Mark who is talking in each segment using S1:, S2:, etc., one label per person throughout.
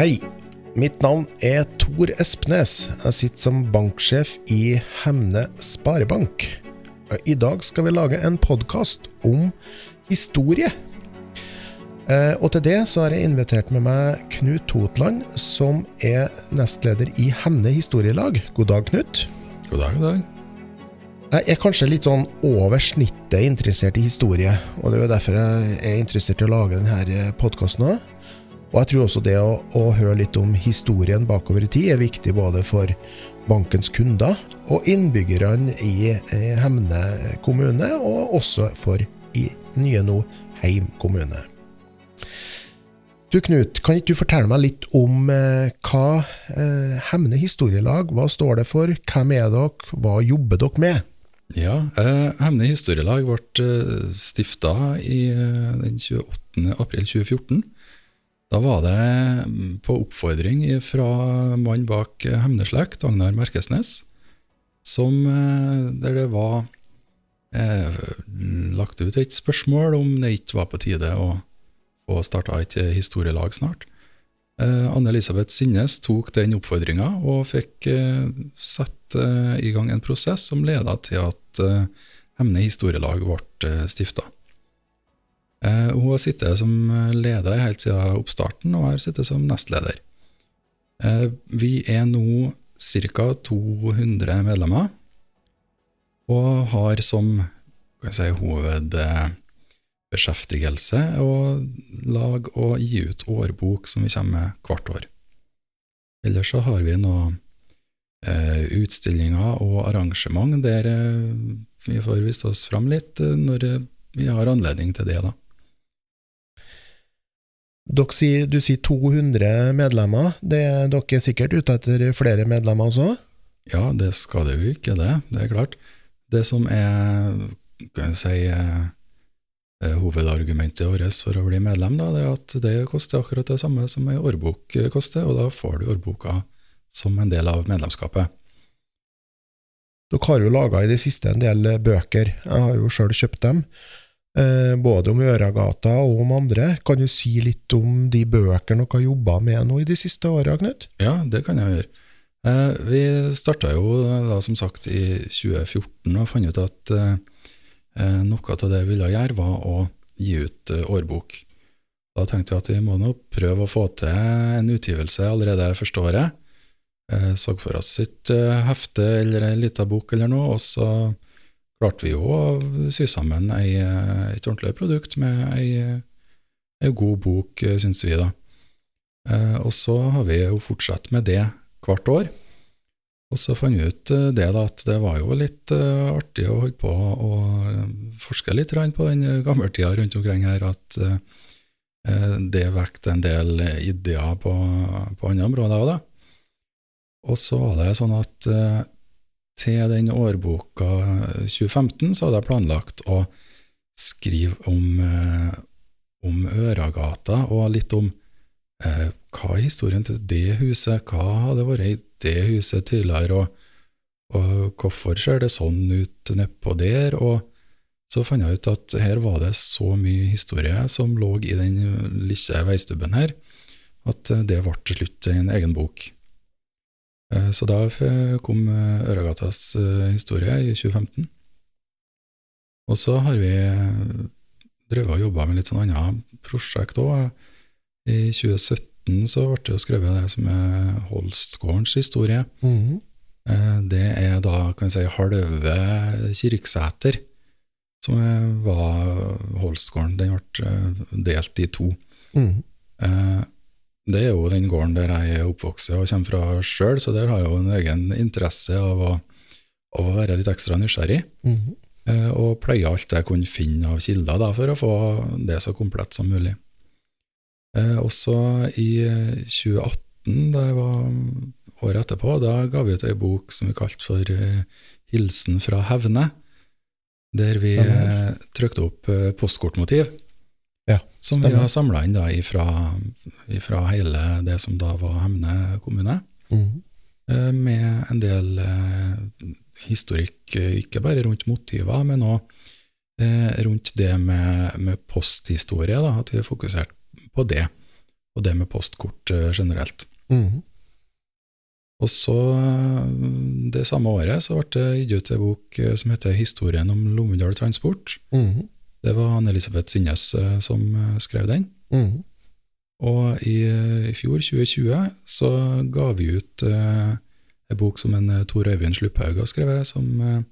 S1: Hei, mitt navn er Tor Espnes. Jeg sitter som banksjef i Hemne Sparebank. I dag skal vi lage en podkast om historie. Eh, og til det så har jeg invitert med meg Knut Totland, som er nestleder i Hemne historielag. God dag, Knut.
S2: God dag, god dag.
S1: Jeg er kanskje litt sånn over snittet interessert i historie, og det er jo derfor jeg er interessert i å lage denne podkasten òg. Og jeg tror også det å, å, høre litt om historien bakover i tid er viktig både for bankens kunder og innbyggerne i, Hemne kommune, og også for i nye nå Heim kommune. Du Knut, kan ikke du fortelle meg litt om eh, hva eh, Hemne historielag, hva står det for, hvem er dere, hva jobber dere med?
S2: Ja, eh, Hemne historielag ble eh, stifta eh, den 28. april 2014. Da var det mm, på oppfordring fra mannen bak eh, Hemneslekt, Agnar Merkesnes, som, eh, der det var eh, lagt ut et spørsmål om det ikke var på tide å få starta et historielag snart. Eh, Anne-Elisabeth Sinnes tok den oppfordringa og fikk eh, satt eh, i gang en prosess som leda til at Hemne historielag ble stifta. Eh, hun har sittet som leder helt siden oppstarten, og har sittet som nestleder. Eh, vi er nå ca. 200 medlemmer, og har som si, hovedbeskjeftigelse å lage og gi ut årbok som vi kommer med hvert år. Ellers så har vi noen eh, utstillinger og arrangement der vi får vist oss fram litt når vi har anledning til det. da.
S1: Sier, du sier 200 medlemmer. Det, dere er sikkert ute etter flere medlemmer også?
S2: Ja, det skal det jo ikke, det. Det er klart. Det som er kan jeg si, eh, hovedargumentet vårt for å bli medlem, da, det er at det koster akkurat det samme som ei årbok koster, og da får du årboka som en del av medlemskapet.
S1: Dere har jo laga i det siste en del bøker. Jeg har jo sjøl kjøpt dem. Eh, både om Øragata og om andre. Kan du si litt om de bøkene dere har jobba med nå i de siste åra, Knut?
S2: Ja, det kan jeg gjøre. Eh, vi starta jo da, som sagt i 2014 og fant ut at eh, noe av det vi ville gjøre, var å gi ut årbok. Da tenkte vi at vi må nå prøve å få til en utgivelse allerede første året. Så for oss et hefte eller ei lita bok eller noe, og så klarte vi jo å sy sammen ei, et ordentlig produkt med ei, ei god bok, syns vi, da. Eh, og så har vi jo fortsatt med det hvert år. Og så fant vi ut eh, det da, at det var jo litt artig å holde på å forske litt på den gammeltida rundt omkring her, at det vekket en del ideer på, på andre områder òg, da. Og så var det sånn at til den årboka 2015 så hadde jeg planlagt å skrive om, eh, om Øragata, og litt om eh, hva er historien til det huset, hva hadde vært i det huset tidligere, og, og hvorfor ser det sånn ut nedpå der? og så fant jeg ut at her var det så mye historie som lå i den lille veistubben her, at det ble til slutt en egen bok. Eh, så da kom eh, Øragatas eh, historie i 2015. Og så har vi drevet og jobba med litt sånn annet prosjekt òg. I 2017 så ble det jo skrevet det som er Holstgårdens historie. Mm. Det er da kan vi si halve Kirksæter, som var Holstgården. Den ble delt i to. Mm. Det er jo den gården der jeg er oppvokst og kommer fra sjøl, så der har jeg jo en egen interesse av å, av å være litt ekstra nysgjerrig. Mm -hmm. og pløye alt jeg kunne finne av kilder da, for å få det så komplett som mulig. Eh, også i 2018, da jeg var året etterpå, da ga vi ut ei bok som vi kalte for eh, Hilsen fra Hevne, der vi trykte opp postkortmotiv. Ja, som vi har samla inn da ifra, hele det som da var Hemne kommune. Mm. Med en del eh, historikk, eh, ikke bare rundt motiver, men òg eh, rundt det med, med posthistorie. Da, at vi har fokusert på det. og det med postkort eh, generelt.
S1: Mm.
S2: Og så, eh, det samme året, så ble det gitt ut en bok eh, som heter 'Historien om Lommedal Transport'.
S1: Mhm.
S2: Det var Anne-Elisabeth Sinnes eh, som eh, skrev den.
S1: Mm.
S2: Og i, eh, i fjor, 2020, så ga vi ut eh, en bok som en Tor Øyvind Slupphaug har skrevet, som eh,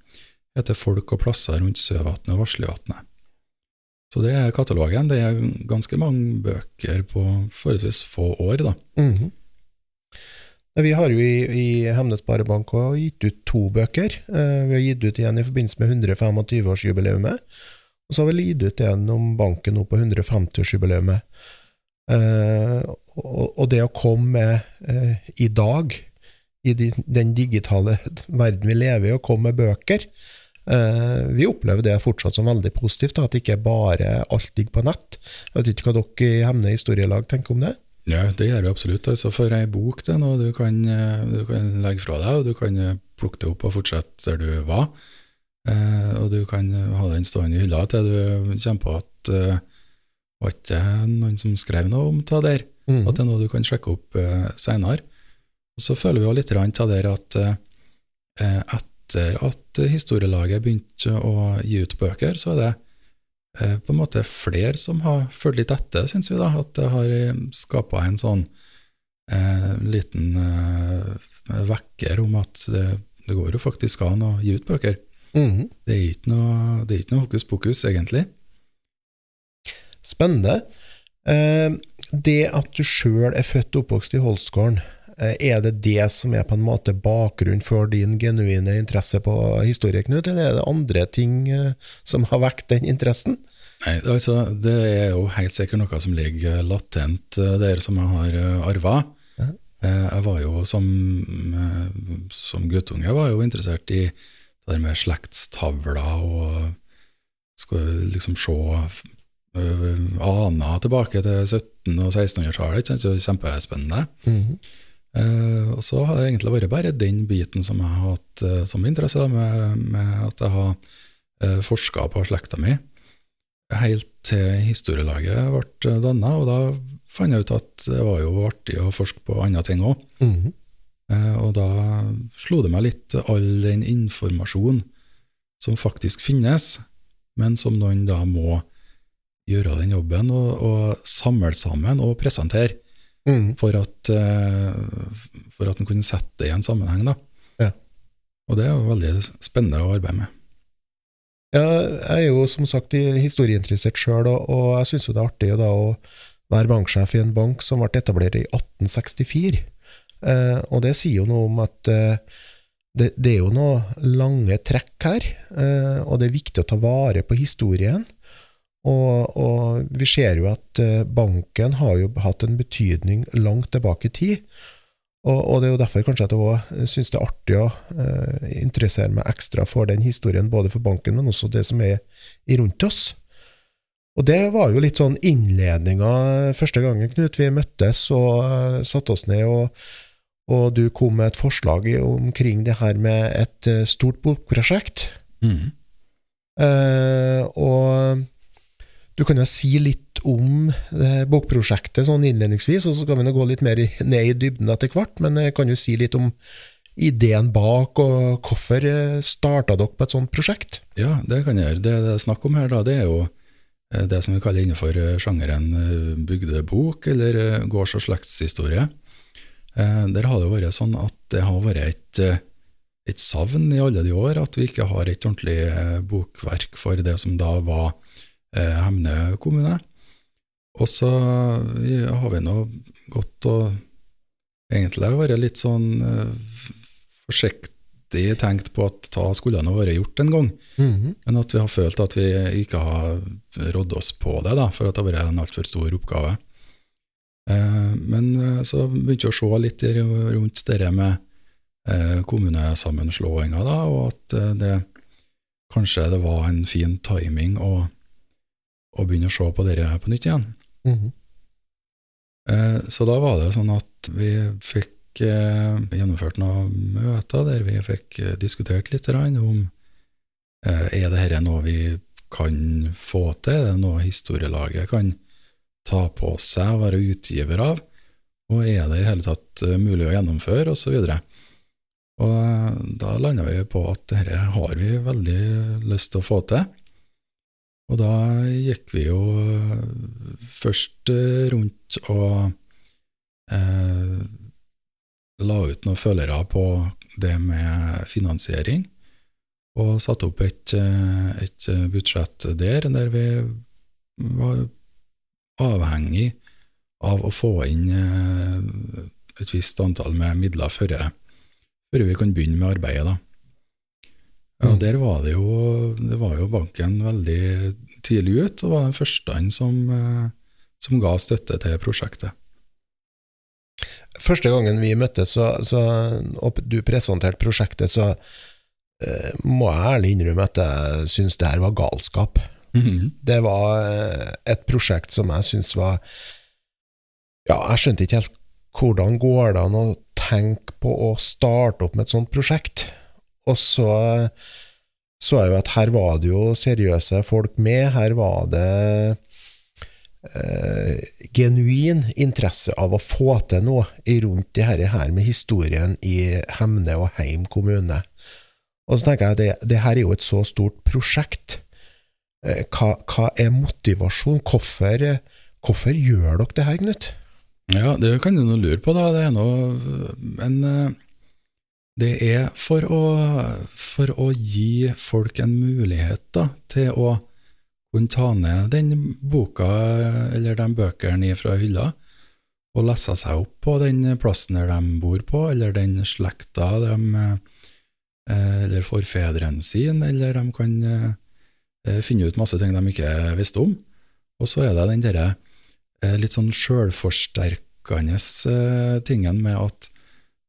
S2: heter 'Folk og plasser rundt Søvatnet og Varslevatnet'. Så det er katalogen. Det er ganske mange bøker på forholdsvis få år, da.
S1: Mm -hmm. Vi har jo i, i Hemne Sparebank gitt ut to bøker. Eh, vi har gitt ut igjen i forbindelse med 125-årsjubileet, og så har vi lidd ut gjennom banken nå på 150-årsjubileet. Eh, og, og det å komme med eh, i dag, i de, den digitale verden vi lever i, å komme med bøker eh, Vi opplever det fortsatt som veldig positivt, at ikke bare alt ligger på nett. Jeg vet ikke hva dere i Hemne historielag tenker om det?
S2: Ja, det gjør vi absolutt. Altså, for ei bok det noe du kan, eh, du kan legge fra deg, og du kan eh, plukke det opp og fortsette der du var. Eh, og du kan ha den stående i hylla til du kommer på at eh, var ikke noen som skrev noe om det der.
S1: Mm.
S2: At det er noe du kan sjekke opp eh, seinere. Og så føler vi jo litt av der at eh, etter at historielaget begynte å gi ut bøker, så er det eh, på en måte flere som har fulgt litt etter, syns vi. da, At det har skapa en sånn eh, liten eh, vekker om at det, det går jo faktisk an å gi ut bøker.
S1: Mhm.
S2: Det er ikke noe, det er ikke noe hokus pokus, egentlig.
S1: Spennende. Eh, det at du sjøl er født og oppvokst i Holstgården, eh, er det det som er på en måte bakgrunn for din genuine interesse på historie, Knut, eller er det andre ting eh, som har vekt den interessen?
S2: Nei, altså, Det er jo helt sikkert noe som ligger latent der, som jeg har arva. Jeg var jo som, som guttunge var jo interessert i det der med slektstavler og skal liksom se øh, aner tilbake til 1700- og 1600-tallet. ikke sant? Så Kjempespennende.
S1: -hmm.
S2: uh, og så har det egentlig vært bare den biten som jeg har hatt uh, som interesse, da, med, med at jeg har uh, forska på slekta mi, helt til historielaget ble danna. Og da fant jeg ut at det var jo artig å forske på andre ting òg. Eh, og da slo det meg litt all den informasjonen som faktisk finnes, men som noen da må gjøre den jobben og, og samle sammen og presentere
S1: mm.
S2: for at, eh, for at en kunne sette det i en sammenheng. Da.
S1: Ja.
S2: Og det er jo veldig spennende å arbeide med.
S1: Ja, jeg er jo som sagt historieinteressert sjøl, og, og jeg syns jo det er artig da å være banksjef i en bank som ble etablert i 1864. Eh, og det sier jo noe om at eh, det, det er jo noen lange trekk her, eh, og det er viktig å ta vare på historien. Og, og vi ser jo at eh, banken har jo hatt en betydning langt tilbake i tid. Og, og det er jo derfor kanskje at jeg òg syns det er artig å eh, interessere meg ekstra for den historien, både for banken, men også det som er rundt oss. Og det var jo litt sånn innledninga første gangen, Knut, vi møttes og uh, satte oss ned, og, og du kom med et forslag omkring det her med et eh, stort bokprosjekt.
S2: Mm.
S1: Uh, og du kan jo si litt om det bokprosjektet sånn innledningsvis, og så kan vi nå gå litt mer ned i dybden etter hvert, men jeg kan jo si litt om ideen bak, og hvorfor eh, starta dere på et sånt prosjekt?
S2: Ja, det kan jeg gjøre. Det det er snakk om her, da, det er jo det som vi kaller innenfor sjangeren bygdebok, eller gårds- og slektshistorie. Eh, Der har det vært sånn at det har vært et, eh, et savn i alle de år at vi ikke har et ordentlig eh, bokverk for det som da var Hemne kommune. Og så har vi nå gått og egentlig vært litt sånn forsiktig tenkt på at ta skulle nå vært gjort en gang.
S1: Mhm.
S2: Men at vi har følt at vi ikke har rådd oss på det, da, for at det har vært en altfor stor oppgave. Eh, men eh, så begynte vi å se litt rundt det med eh, kommunesammenslåinga, da, og at det kanskje det var en fin timing å, å begynne å se på det på nytt igjen.
S1: Mm
S2: -hmm. Så da var det sånn at vi fikk gjennomført noen møter der vi fikk diskutert litt om er det dette noe vi kan få til, er det noe historielaget kan ta på seg å være utgiver av, og er det i hele tatt eh, mulig å gjennomføre, osv. Og, så og eh, da landa vi på at dette har vi veldig lyst til å få til. Og da gikk vi jo først rundt og eh, la ut noen følgere på det med finansiering, og satte opp et, eh, et budsjett der, der vi var avhengig av å få inn eh, et visst antall med midler før, før vi kan begynne med arbeidet. da. Ja,
S1: Mm.
S2: Der var det jo det var jo banken veldig tidlig ut, og var den første som, eh, som ga støtte til prosjektet.
S1: Første gangen vi møttes og du presenterte prosjektet, så eh, må jeg ærlig innrømme at jeg syns det her var galskap.
S2: Mhm.
S1: Det var eh, et prosjekt som jeg syns var Ja, jeg skjønte ikke helt hvordan går det an å tenke på å starte opp med et sånt prosjekt. Og så så jeg jo at her var det jo seriøse folk med, her var det eh, genuin interesse av å få til noe rundt det her med historien i Hemne og Heim kommune. Og så tenker jeg at det, det her er jo et så stort prosjekt. Eh, Hva, hva er motivasjon? Hvorfor, hvorfor gjør dere det her, Knut?
S2: Ja, det kan du nå lure på, da. Det er noe Men eh, det er for å, for å gi folk en mulighet da, til å kunne ta ned den boka eller de bøkene fra hylla og lese seg opp på den plassen der de bor på, eller den slekta de eh, Eller forfedrene sine, eller de kan eh, finne ut masse ting de ikke visste om. Og så er det den derre eh, litt sånn sjølforsterkende eh, tingen med at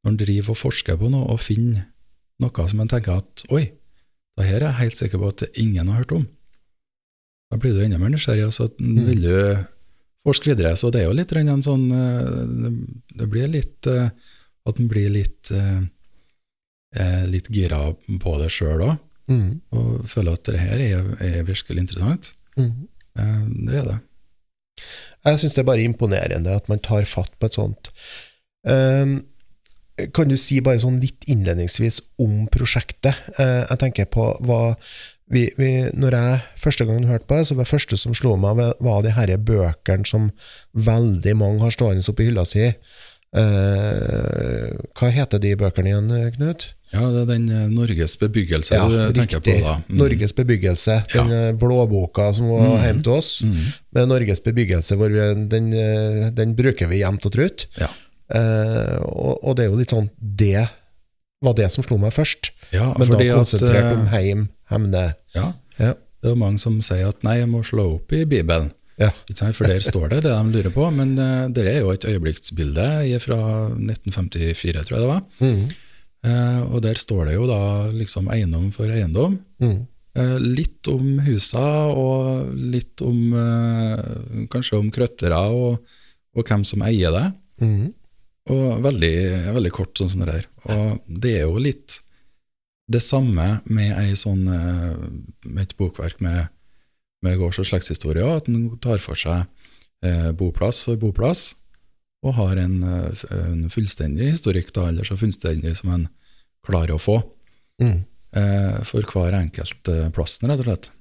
S2: når en driver og forsker på noe og finner noe som en tenker at oi, det her er jeg helt sikker på at ingen har hørt om, da blir du enda mer nysgjerrig, og så
S1: Mm.
S2: vil du forske videre. Så det er jo litt en sånn Det blir litt at en blir litt litt gira på det sjøl òg,
S1: Mm.
S2: og føler at det her er, er virkelig interessant.
S1: Mm.
S2: Eh, Det er det.
S1: Jeg syns det er bare imponerende at man tar fatt på et sånt. Um, kan du si bare sånn litt innledningsvis om prosjektet? Uh, jeg tenker på hva vi, vi, Når jeg første gangen hørte på det, så var det første som slo meg, var- var de herre bøkene som veldig mange har stående oppi hylla si. Eh, hva heter de bøkene igjen, Knut?
S2: Ja, det er den eh, Norges bebyggelse
S1: Ja,
S2: du tenker
S1: riktig.
S2: på da. Mm.
S1: Norges bebyggelse. Den ja. blåboka som var
S2: mm.
S1: hjemme til oss.
S2: Mm.
S1: med Norges bebyggelse, hvor vi, den, eh, den bruker vi jevnt og trutt.
S2: Ja.
S1: Eh, og, og det er jo litt sånn Det var det som slo meg først.
S2: Ja,
S1: Men da
S2: konsentrert at,
S1: om
S2: eh,
S1: heim, hemne.
S2: ja,
S1: Ja.
S2: det er mange som sier at nei, jeg må slå opp i Bibelen.
S1: Ja.
S2: For der står det det de lurer på, men uh, det er jo et øyeblikksbilde fra 1954, tror jeg det var.
S1: Mm,
S2: Uh, og der står det jo da liksom eiendom for eiendom.
S1: mm,
S2: Uh, litt om husa, og litt om uh, kanskje om krøttere, og, og hvem som eier det.
S1: mm,
S2: Og veldig, veldig kort sånn som det der. Og det er jo litt det samme med ei sånn, eh, med et bokverk med, med gårds- og slektshistorie, at en tar for seg eh, boplass for boplass, og har en, eh, en fullstendig historikk, da, eller så fullstendig som en klarer å få,
S1: mm.
S2: eh, for hver enkelt eh, plassen, rett og slett.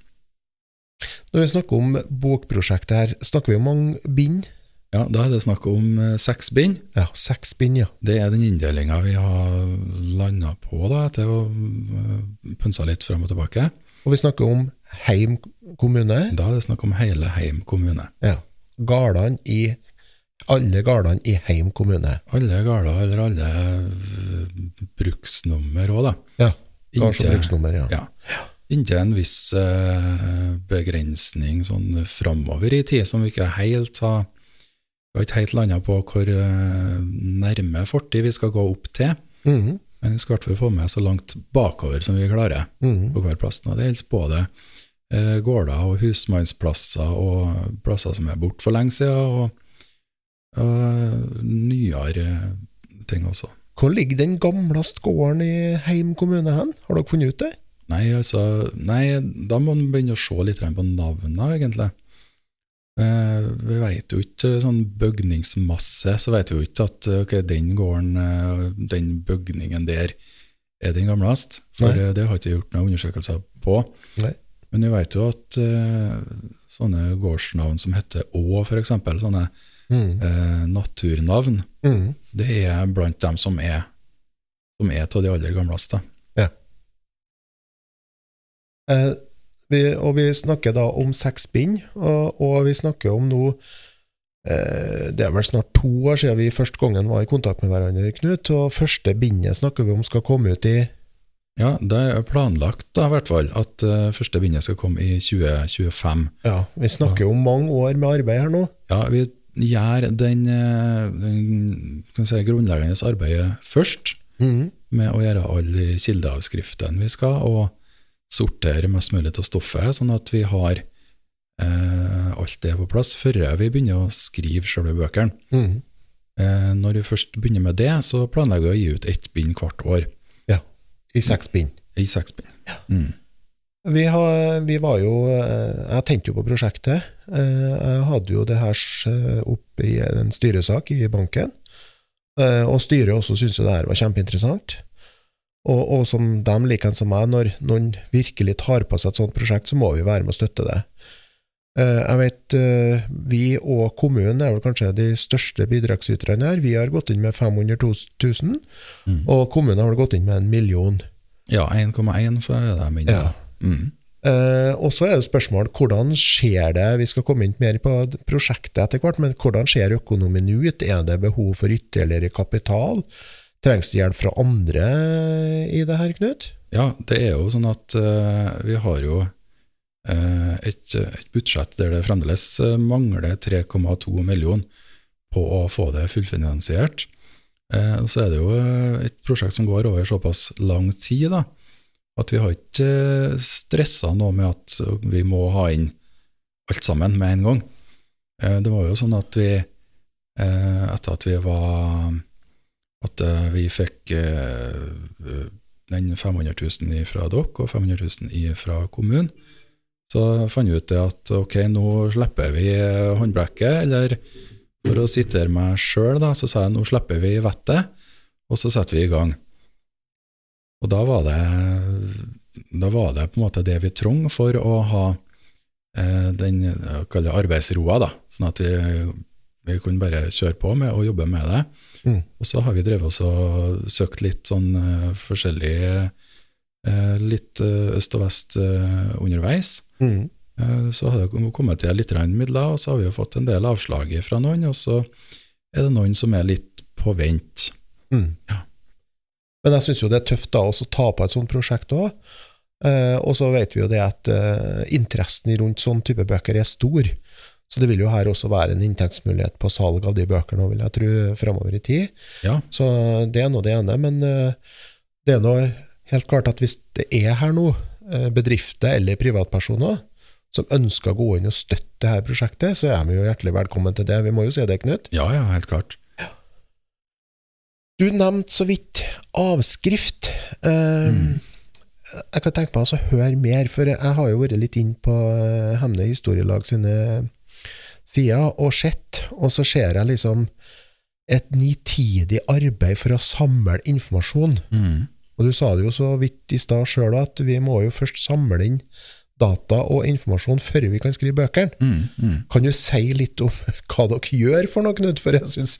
S1: Når vi snakker om bokprosjektet her, snakker vi om mange bind?
S2: Ja, da er det snakk om eh, seks bind.
S1: Ja, seks bind, ja.
S2: Det er den inndelinga vi har landa på, da, etter å uh, pønsa litt fram og tilbake.
S1: Og vi snakker om Heim kommune.
S2: Da er det snakk om hele Heim kommune.
S1: Ja. Gardene i Alle gardene i Heim kommune.
S2: Alle gårder eller alle uh, bruksnummer òg, da.
S1: Ja. Gards-
S2: og
S1: bruksnummer, ja.
S2: ja. inntil en viss uh, begrensning sånn framover i tid, som vi ikke helt har Vi har ikke helt landa på hvor uh, nærme fortid vi skal gå opp til.
S1: Mhm,
S2: Men vi skal i hvert fall få med så langt bakover som vi klarer.
S1: mm.
S2: på hver plass. Det gjelder både eh, gårder og husmannsplasser og plasser som er borte for lenge siden, og, og nyere ting også.
S1: Hvor ligger den gamleste gården i Heim kommune hen? Har dere funnet ut det?
S2: Nei, altså, nei, da må man begynne å se litt på navnene, egentlig. Eh, vi vet jo ikke sånn bygningsmasse, så vet vi jo ikke at ok, den gården, eh, den bygningen der, er den gamlest. For
S1: Nei.
S2: eh, det har ikke gjort noen undersøkelser på.
S1: Nei.
S2: Men vi vet jo at eh, sånne gårdsnavn som heter Å, f.eks., sånne
S1: Mm.
S2: eh, naturnavn,
S1: Mm.
S2: det er blant dem som er som er av de aller gamleste. Ja.
S1: Eh, vi, og vi snakker da om seks bind, og, og vi snakker om nå eh, Det er vel snart to år siden vi første gangen var i kontakt med hverandre, Knut. Og første bindet snakker vi om skal komme ut i
S2: Ja, det er planlagt da, i hvert fall, at uh, første bindet skal komme i 2025.
S1: Ja, vi snakker jo om mange år med arbeid her nå.
S2: Ja, vi gjør den, eh, den kan si, grunnleggende arbeidet først,
S1: Mm.
S2: med å gjøre alle de kildeavskriftene vi skal, og sortere mest mulig av stoffet, sånn at vi har eh, alt det på plass før vi begynner å skrive selve bøkene.
S1: Mm.
S2: Eh, når vi først begynner med det, så planlegger vi å gi ut ett bind hvert år,
S1: I seks bind.
S2: i seks bind. Mm.
S1: Vi, har, vi var jo eh, Jeg tenkte jo på prosjektet. Eh, Jeg hadde jo det her eh, oppe i en styresak i banken. Og styret også syntes jo det her var kjempeinteressant. Og, og som dem en som meg, når noen virkelig tar på seg et sånt prosjekt, så må vi være med å støtte det. Eh, Jeg vet eh, vi og kommunen er vel kanskje de største bidragsyterne her. Vi har gått inn med 500 000,
S2: Mm.
S1: og kommunen har gått inn med en million.
S2: Ja, 1,1 for det minnet.
S1: Ja.
S2: Mm.
S1: Eh, og så er det spørsmål hvordan skjer det, vi skal komme inn mer på prosjektet etter hvert, men hvordan ser økonomien ut? Er det behov for ytterligere kapital? Trengs det hjelp fra andre i det her, Knut?
S2: Ja, det er jo sånn at uh, vi har jo uh, et, et budsjett der det fremdeles eh, mangler 3,2 millioner på å få det fullfinansiert. Uh, så er det jo et prosjekt som går over såpass lang tid da, at vi har ikke stressa noe med at vi må ha inn alt sammen med en gang. Det var jo sånn at vi, etter at vi var At eh, vi fikk eh, den 500 000 fra dere og 500 000 fra kommunen, så fant vi ut det at ok, nå slipper vi håndbrekket, eller for å sitere meg sjøl, så sa jeg nå slipper vi vettet, og så setter vi i gang. Og da var det, da var det på en måte det vi trong for å ha eh, den arbeidsroa, da, sånn at vi, vi kunne bare kjøre på med å jobbe med det.
S1: Mm.
S2: Og så har vi drevet oss og søkt litt sånn uh, forskjellig uh, Litt uh, øst og vest underveis.
S1: Mm.
S2: Så har det kommet til litt midler, og så har vi jo fått en del avslag fra noen, og så er det noen som er litt på vent.
S1: Mm.
S2: Ja.
S1: Men jeg syns jo det er tøft da også å ta på et sånt prosjekt òg. Eh, og så vet vi jo det at eh, interessen rundt sånn type bøker er stor. Så det vil jo her også være en inntektsmulighet på salg av de bøkene, vil jeg tro, framover i tid.
S2: Ja,
S1: Så det er nå det ene. Men eh, det er nå helt klart at hvis det er her nå eh, bedrifter eller privatpersoner som ønsker å gå inn og støtte det her prosjektet, så er vi jo hjertelig velkommen til det. Vi må jo se det, Knut.
S2: ja, ja helt klart.
S1: Du nevnte så vidt avskrift. Eh,
S2: Mm.
S1: Jeg kan tenke meg å høre mer, for jeg har jo vært litt inn på Hemne Historielag sine sider og sett, og så ser jeg liksom et nitidig arbeid for å samle informasjon.
S2: Mm.
S1: Og du sa det jo så vidt i stad sjøl at vi må jo først samle inn data og informasjon før vi kan skrive bøkene.
S2: Mm. Mm.
S1: Kan du si litt om hva dere gjør for noe, Knut? For jeg synes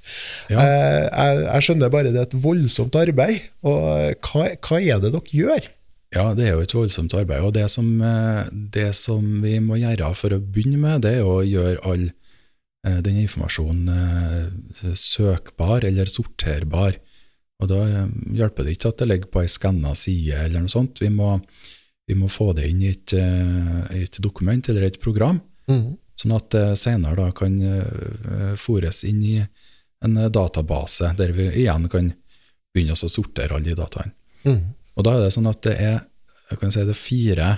S2: Ja.
S1: jeg, jeg, jeg skjønner bare det er et voldsomt arbeid. Og hva, hva er det dere gjør?
S2: Ja, det er jo et voldsomt arbeid. Og det som, eh, det som vi må gjøre for å begynne med, det er å gjøre all eh, den informasjonen eh, søkbar eller sorterbar. Og da hjelper det ikke at det ligger på ei skanna side eller noe sånt. Vi må, vi må få det inn i et, et dokument eller et program,
S1: Mm.
S2: sånn at det senere da kan fòres inn i en database der vi igjen kan begynne å sortere alle de dataene.
S1: Mm.
S2: Og da er det sånn at det er jeg kan si det er fire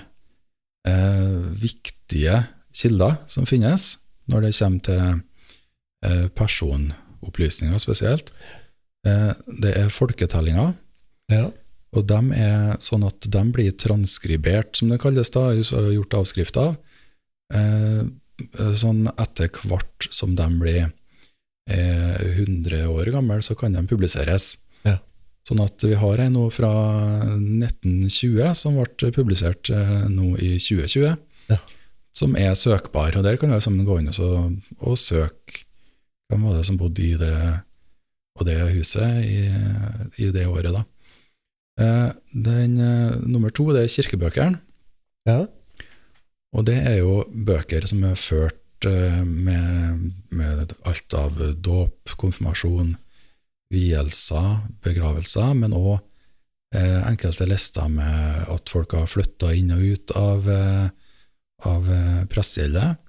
S2: eh, viktige kilder som finnes når det kommer til eh, personopplysninger spesielt. Eh, det er folketellinger,
S1: Ja.
S2: og de er sånn at de blir transkribert, som det kalles da, gjort avskrift av. Eh, eh, sånn etter hvert som de blir eh, 100 år gamle, så kan de publiseres. Sånn at vi har ei nå fra 1920 som ble publisert eh, nå i 2020,
S1: Ja.
S2: som er søkbar. Og der kan vi sammen gå inn og, så, og søke hvem var det som bodde i det, det huset i, i det året, da. Eh, den, eh, nummer to det er kirkebøkene.
S1: Ja.
S2: Og det er jo bøker som er ført med, med alt av dåp, konfirmasjon, vielser, begravelser, men òg eh, enkelte lister med at folk har flytta inn og ut av, eh, av eh, prestegjeldet.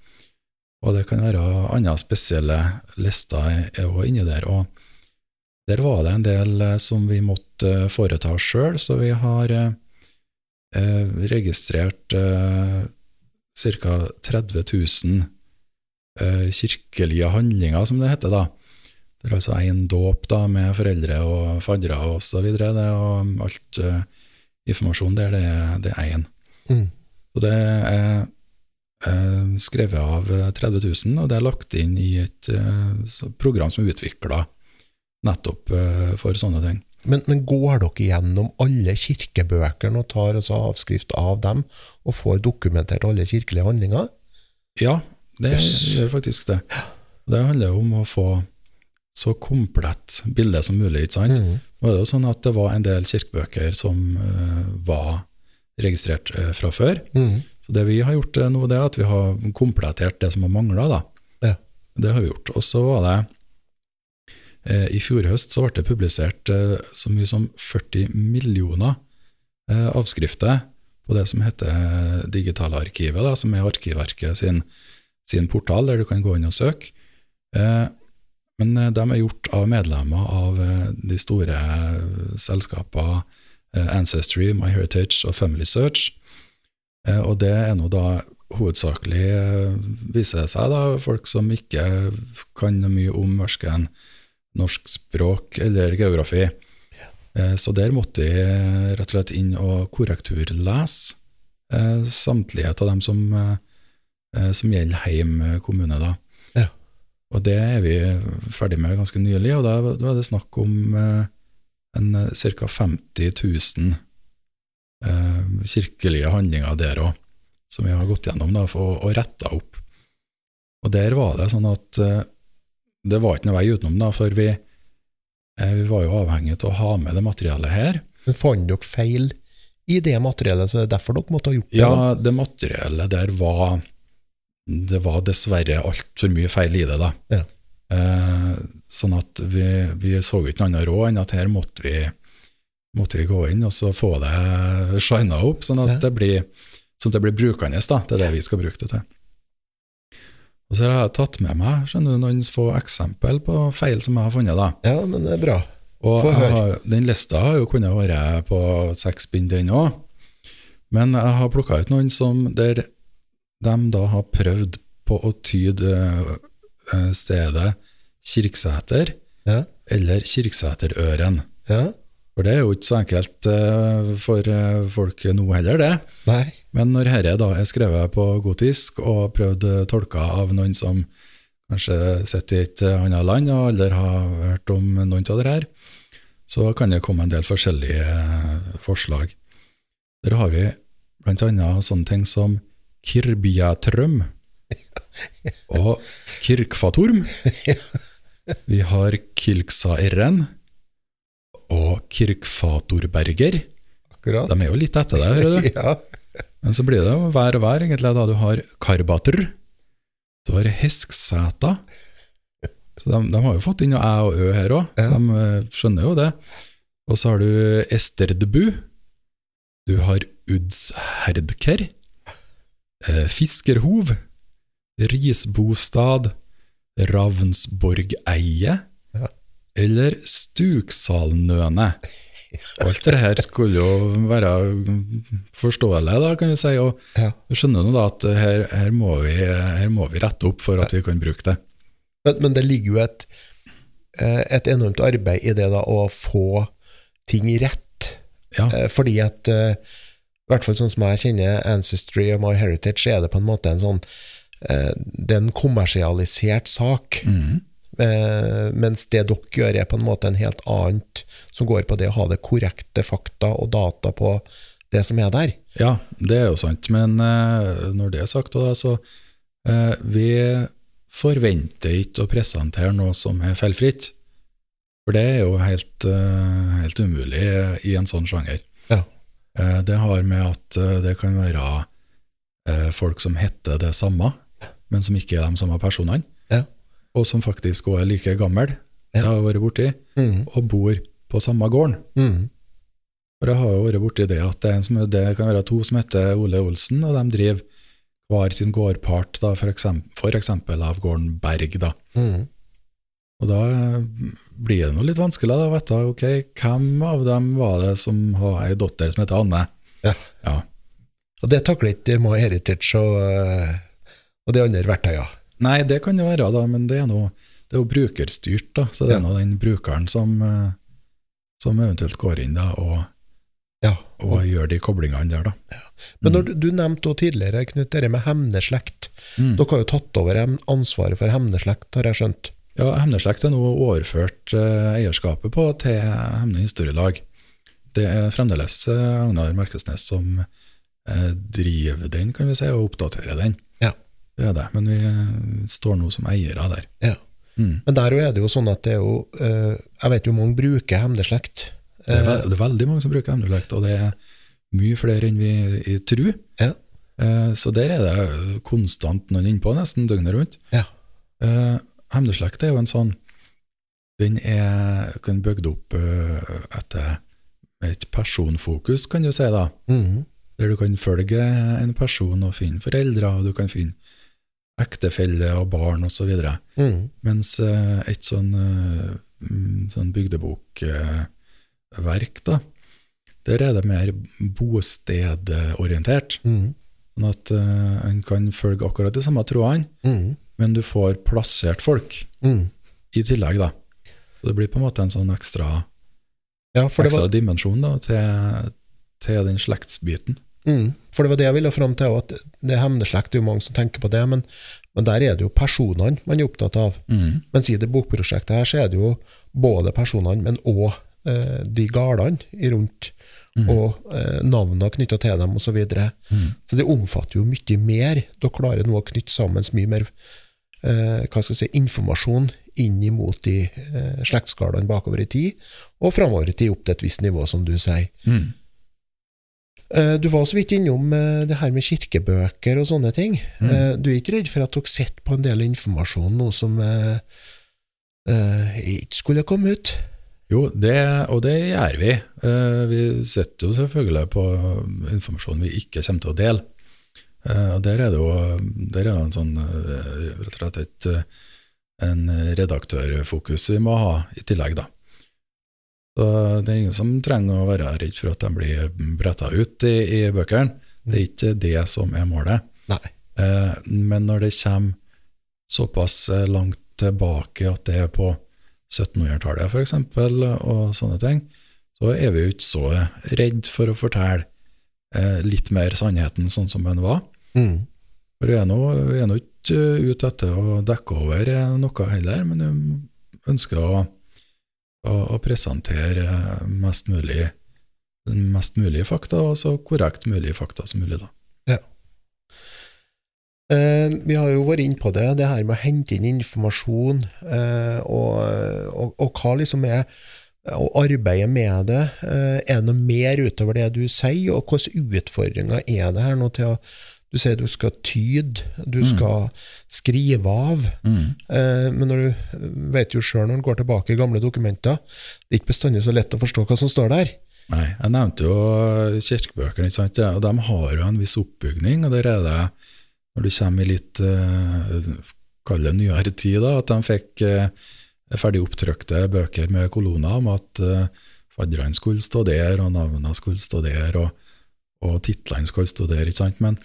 S2: Og det kan være andre spesielle lister òg inni der. Og der var det en del eh, som vi måtte foreta oss sjøl, så vi har eh, registrert eh, ca. 30 000 eh, kirkelige handlinger, som det heter. da. Det er altså én dåp da, med foreldre og faddere og. Og alt uh, informasjon der, det er, det én.
S1: Mm.
S2: Så det er uh, skrevet av eh, 30 000, og det er lagt inn i et uh, program som er utvikla nettopp uh, for sånne ting.
S1: Men, men går dere gjennom alle kirkebøkene og tar altså avskrift av dem, og får dokumentert alle kirkelige handlinger?
S2: Ja, det
S1: Yes.
S2: gjør faktisk det. Det handler jo om å få så komplett bilde som mulig, ikke sant?
S1: Mm.
S2: Det jo sånn at det var en del kirkebøker som uh, var registrert uh, fra før.
S1: Mm.
S2: Så det vi har gjort eh, nå, det er at vi har komplettert det som har mangla.
S1: Ja.
S2: Det har vi gjort. Og så var det I fjor høst så ble det publisert så mye som 40 millioner avskrifter på det som heter Digitalarkivet, da, som er Arkivverket sin, sin portal, der du kan gå inn og søke. Eh, men eh, de er gjort av medlemmer av eh, de store eh, selskapene Ancestry, MyHeritage og Family Search. Og det er nå da hovedsakelig, viser det seg, da, folk som ikke kan mye om verken norsk språk eller geografi. Så der måtte eh, rett og slett inn og korrekturlese samtlige av dem som, som gjelder Heim kommune. da. Og det er vi ferdig med ganske nylig, og da, da er det snakk om eh, ca. 50 000 eh, kirkelige handlinger der òg, som vi har gått gjennom da, for, og retta opp. Og der var det sånn at eh, det var ikke noe vei utenom, da, for vi, eh, vi var jo avhengig av å ha med det materialet her.
S1: Men fant dere feil i det materialet, så det er derfor dere måtte ha gjort det? da?
S2: Ja, det materialet der var Det var dessverre altfor mye feil i det, da.
S1: Ja.
S2: Eh, sånn at vi, vi så ikke noe annet råd enn at her måtte vi, måtte vi gå inn og så få det shina opp, sånn at,
S1: Ja.
S2: det blir, sånn at det blir brukende. da, Det er det vi skal bruke det til. Og så har jeg tatt med meg skjønner du, noen få eksempel på feil som jeg har funnet. da.
S1: Ja, men det er bra.
S2: Og har, den lista har jo kunnet være på seks bind, den òg. Men jeg har plukka ut noen som der de da har prøvd på å tyde eh, stedet Kirksæter
S1: Ja,
S2: eller Kirksæterøren.
S1: ja.
S2: For det er jo ikke så enkelt eh, for eh, folk nå heller, det.
S1: Nei.
S2: Men når dette da er skrevet på gotisk og prøvd tolka av noen som kanskje sitter i et annet land og aldri har hørt om noen av det her, så kan det komme en del forskjellige forslag. Der har vi annet sånne ting som Kirbiatrøm og Kirkfatorm. Vi har Kilksaerren og Kirkfatorberger.
S1: Akkurat.
S2: De er jo litt etter deg, hører du.
S1: Ja.
S2: Men så blir det jo hver og hver, egentlig, da du har Karbatr, du har Hesksæta, så de, de har jo fått inn noe æ og ø her òg,
S1: Ja.
S2: de eh, skjønner jo det. Og så har du Esterdbu, du har Udsherdker, Fiskerhov, Risbostad, Ravnsborgeie,
S1: Ja.
S2: eller Stuksalnøne. Alt det her skulle jo være forståelig, da, kan vi si. Og
S1: Ja.
S2: skjønner nå da at her, her, må vi, her må vi rette opp for at vi kan bruke det.
S1: Men, men det ligger jo et, eh, et enormt arbeid i det da, å få ting rett.
S2: Ja,
S1: Eh, Fordi at, eh, i hvert fall sånn som jeg kjenner Ancestry og My Heritage, er det på en måte en sånn eh, det er en kommersialisert sak.
S2: Mm.
S1: Eh, mens det dere gjør, er på en måte en helt annet, som går på det å ha det korrekte fakta og data på det som er der.
S2: Ja, det er jo sant, men eh, når det er sagt, da, så eh, vi forventer ikke å presentere noe som er feilfritt. For det er jo helt, eh, helt umulig i en sånn sjanger.
S1: Ja.
S2: Eh, det har med at eh, det kan være eh, folk som heter det samme, men som ikke er de samme personene,
S1: Ja.
S2: og som faktisk også er like gammel,
S1: Ja.
S2: det har jeg vært borti,
S1: Mm.
S2: og bor på samme gården.
S1: Mm.
S2: For jeg har jo vært borti det at det, er en som, det kan være to som heter Ole Olsen, og de driver hver sin gårdpart, da, for, eksempel, for eksempel av gården Berg. da.
S1: Mm.
S2: Og da blir det noe litt vanskelig å vite ok, hvem av dem var det som har ei datter som heter Anne.
S1: Ja.
S2: Ja.
S1: Og det takler ikke MyHeritage og, eh, og de andre verktøyene.
S2: Nei, det kan det være, da, men det er, noe, det er jo brukerstyrt, da, så det
S1: Ja.
S2: er nå den brukeren som, eh, som eventuelt går inn da, og,
S1: Ja.
S2: og gjør de koblingene der. da.
S1: Men når du, du nevnte tidligere, Knut, det med hemneslekt.
S2: Mm.
S1: Dere har jo tatt over ansvaret for hemneslekt, har jeg skjønt.
S2: Ja, Hemneslekt er nå overført eh, eierskapet på til Hemne historielag. Det er fremdeles eh, Agnar Merkesnes som eh, driver den, kan vi si, og oppdaterer den.
S1: Ja.
S2: Det er det, men vi står nå som eiere der.
S1: Ja.
S2: Mm.
S1: Men der er det jo sånn at det er jo eh, Jeg vet jo mange bruker hemneslekt.
S2: Det, er det er veldig mange som bruker hemneslekt, og det er mye flere enn vi tror.
S1: Ja.
S2: Eh, så der er det konstant noen innpå, nesten døgnet rundt.
S1: Ja.
S2: Hemneslekt er jo en sånn Den er kan bygd opp eh, etter et personfokus, kan du si, da.
S1: mhm.
S2: Der du kan følge en person og finne foreldre, og du kan finne ektefelle og barn osv.
S1: Mm.
S2: Mens eh, et sånn, eh, mm, sånn bygdebokverk, da, der er det mer bostedorientert.
S1: Mm.
S2: Sånn at uh, en kan følge akkurat de samme trådene,
S1: Mhm.
S2: Men du får plassert folk
S1: mm.
S2: i tillegg, da. Så det blir på en måte en sånn ekstra,
S1: Ja,
S2: ekstra
S1: var,
S2: dimensjon da, til, til den slektsbiten.
S1: Mm. for det var det jeg ville fram til, at det er hemneslekt, det er jo mange som tenker på det, men, men der er det jo personene man er opptatt av.
S2: Mm.
S1: Mens i det bokprosjektet her, så er det jo både personene, men òg eh, de gardene rundt,
S2: Mm.
S1: og eh, navnene knytta til dem, osv. Så, videre.
S2: Mm.
S1: så det omfatter jo mye mer. Dere klarer nå å knytte sammen mye mer hva skal jeg si, informasjon inn mot de eh, slektsskalaene bakover i tid, og framover i tid opp til et visst nivå, som du sier.
S2: Mm.
S1: Eh, du var så vidt innom eh, det her med kirkebøker og sånne ting.
S2: Mm.
S1: Eh, du er ikke redd for at dere sitter på en del informasjon nå som eh, eh, ikke skulle komme ut?
S2: Jo, det, og det gjør vi. Eh, vi setter jo selvfølgelig på informasjon vi ikke kommer til å dele. Eh, og der er det jo der er en sånn eh, rett og slett et, eh, en redaktørfokus vi må ha i tillegg, da. Så det er ingen som trenger å være redd for at de blir bretta ut i, i bøkene. Det er ikke det som er målet.
S1: Nei.
S2: Men når det kommer såpass langt tilbake at det er på 1700-tallet f.eks., og sånne ting, så er vi jo ikke så redd for å fortelle litt mer sannheten sånn som den var.
S1: Mm.
S2: For jeg er nå, ikke ute etter å dekke over eh, noe heller, men jeg ønsker å, å, å presentere mest mulig, mest mulig fakta, og så korrekt mulig fakta som mulig. da.
S1: Eh, vi har jo vært inne på det, det her med å hente inn informasjon, eh, og, og, og hva liksom er å arbeide med det. Eh, er det noe mer utover det du sier, og hvilke utfordringer er det her nå til å Du sier du skal tyde, du
S2: Mm.
S1: skal skrive av, mm. men når du vet jo sjøl når du går tilbake i gamle dokumenter, det er ikke bestandig så lett å forstå hva som står der.
S2: Nei, jeg nevnte jo kirkebøkene, ikke sant? Og de har jo en viss oppbygning, og der er det, når du kommer i litt, eh, kall det nyere tid, da, at de fikk eh, ferdig opptrykte bøker med kolonner om at eh, fadderne skulle stå der, og navnene skulle stå der, og, og titlene skulle stå der, ikke sant? Men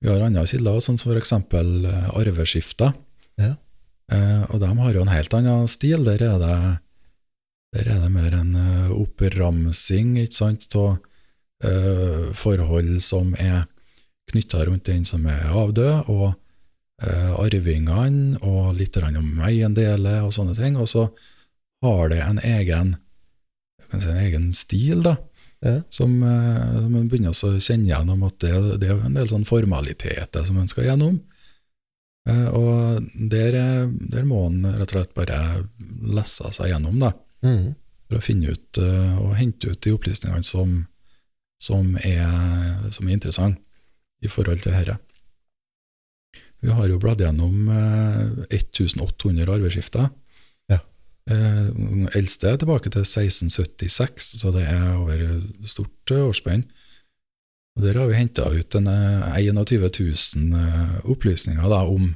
S2: vi har andre kilder, sånn som eksempel eh, arveskifter,
S1: Ja.
S2: eh, og de har jo en helt annen stil, der er det der er det mer en uh, oppramsing av eh, forhold som er knytta rundt den som er avdød, og eh, arvingene og litt om eiendeler og sånne ting. Og så har det en egen, kan si en egen stil, da,
S1: Ja.
S2: som, eh, som man begynner å kjenne gjennom at det, det er en del sånn formaliteter som man skal gjennom. Eh, og der, er- der må man rett og slett bare lese seg gjennom, da
S1: Mm.
S2: for å finne ut eh, og hente ut de opplysningene som, som, er, som er interessante i forhold til dette. Vi har jo bladd gjennom eh, 1800 arveskifter.
S1: Ja.
S2: Eh, eldste er tilbake til 1676, så det er over stort eh, årsspenn. Og Der har vi henta ut en, eh, 21 000 eh, opplysninger da, om,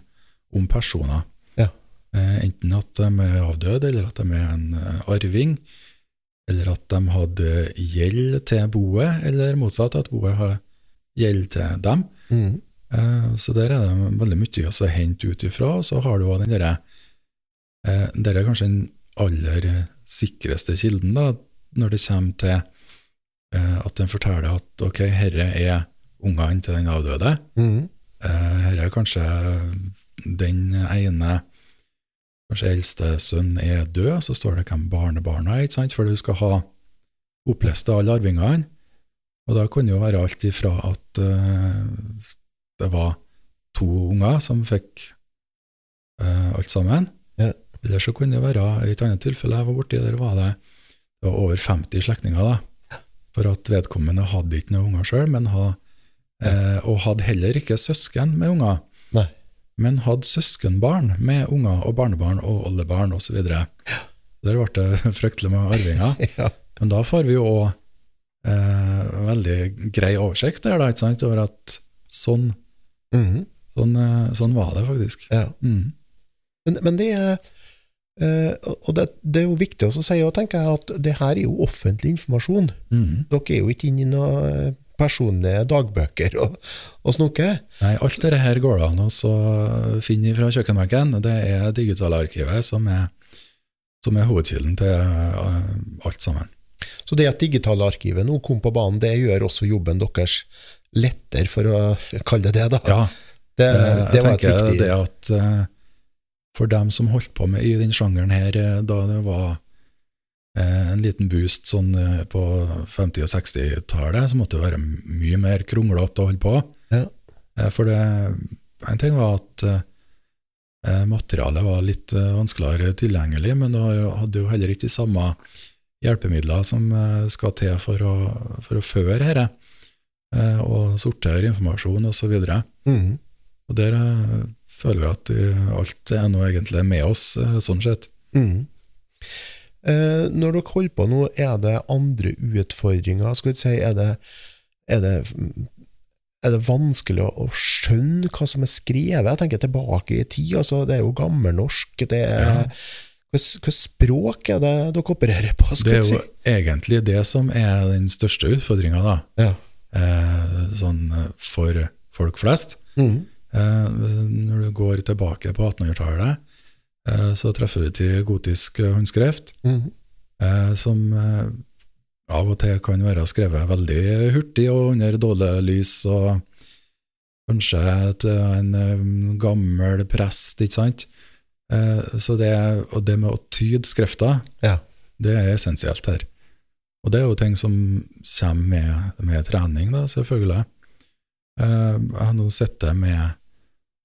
S2: om personer.
S1: Ja.
S2: Eh, enten at de er avdøde, eller at de er en eh, arving, eller at de hadde gjeld til boet, eller motsatt, at boet har gjeld til dem.
S1: Mhm.
S2: Eh, Så der er det veldig mye å hente ut ifra. Så har du også den derre eh, Der er kanskje den aller sikreste kilden, da, når det kommer til eh, at den forteller at ok, herre er ungene til den avdøde. Eh, Herre er kanskje den ene Kanskje eldste sønn er død, så står det hvem barnebarna er, ikke sant? for du skal ha opplest alle arvingene. Og da kunne det jo være alt ifra at det var to unger som fikk eh, alt sammen,
S1: Ja.
S2: eller så kunne det være, i et annet tilfelle jeg var borti, der var det, det var over 50 slektninger, da. For at vedkommende hadde ikke noen unger sjøl, men ha, eh, og hadde heller ikke søsken med unger
S1: Nei.
S2: men hadde søskenbarn med unger og barnebarn og oldebarn osv. Der ble det fryktelig med arvinger.
S1: Ja.
S2: Men da får vi jo òg eh, veldig grei oversikt der, da, over at sånn,
S1: Mhm.
S2: sånn, eh, sånn var det faktisk.
S1: ja.
S2: Mm.
S1: Men, men det er eh, Og det, det er jo viktig også å si, og tenker jeg, at det her er jo offentlig informasjon.
S2: Mm.
S1: Dere er jo ikke inne i noen personlige dagbøker og, og snoker.
S2: Nei, alt dette her går det an å finne fra kjøkkenbenken. Det er digitalarkivet som er, som er hovedkilden til eh, alt sammen.
S1: Så det at digitalarkivet nå kom på banen, det gjør også jobben deres lettere, for å kalle det det, da.
S2: Ja,
S1: det,
S2: det,
S1: det
S2: jeg
S1: var et viktig
S2: det at eh, for dem som holdt på med i den sjangeren her, eh, da det var eh, en liten boost sånn eh, på 50- og 60-tallet, så måtte det være mye mer kronglete å holde på.
S1: Ja.
S2: Eh, for det, en ting var at eh, materialet var litt eh, vanskeligere tilgjengelig, men du hadde jo heller ikke de samme hjelpemidler som eh, skal til for å, for å føre dette, eh, og sortere informasjon osv. Og, så
S1: Mhm.
S2: og der eh, føler vi at eh, alt er nå egentlig med oss, eh, sånn sett.
S1: Mm. Eh, når dere holder på nå, er det andre utfordringer? Skal vi si, er det, er det, er det vanskelig å, skjønne hva som er skrevet? Jeg tenker tilbake i tid, altså, det er jo gammelnorsk. Det er,
S2: Ja.
S1: hva språk er det dere opererer på?
S2: Det er jo
S1: si?
S2: egentlig det som er den største utfordringa.
S1: Ja.
S2: Eh, sånn eh, for folk flest.
S1: Mm.
S2: Eh, når du går tilbake på 1800-tallet, eh, så treffer du til gotisk håndskrift,
S1: mm.
S2: eh, som av og til kan være skrevet veldig hurtig og under dårlig lys, og kanskje til en gammel prest, ikke sant? Eh, så det, og det med å tyde skrifta,
S1: Ja.
S2: det er essensielt her. Og det er jo ting som kommer med, med trening, da, selvfølgelig. Eh, jeg har nå sittet med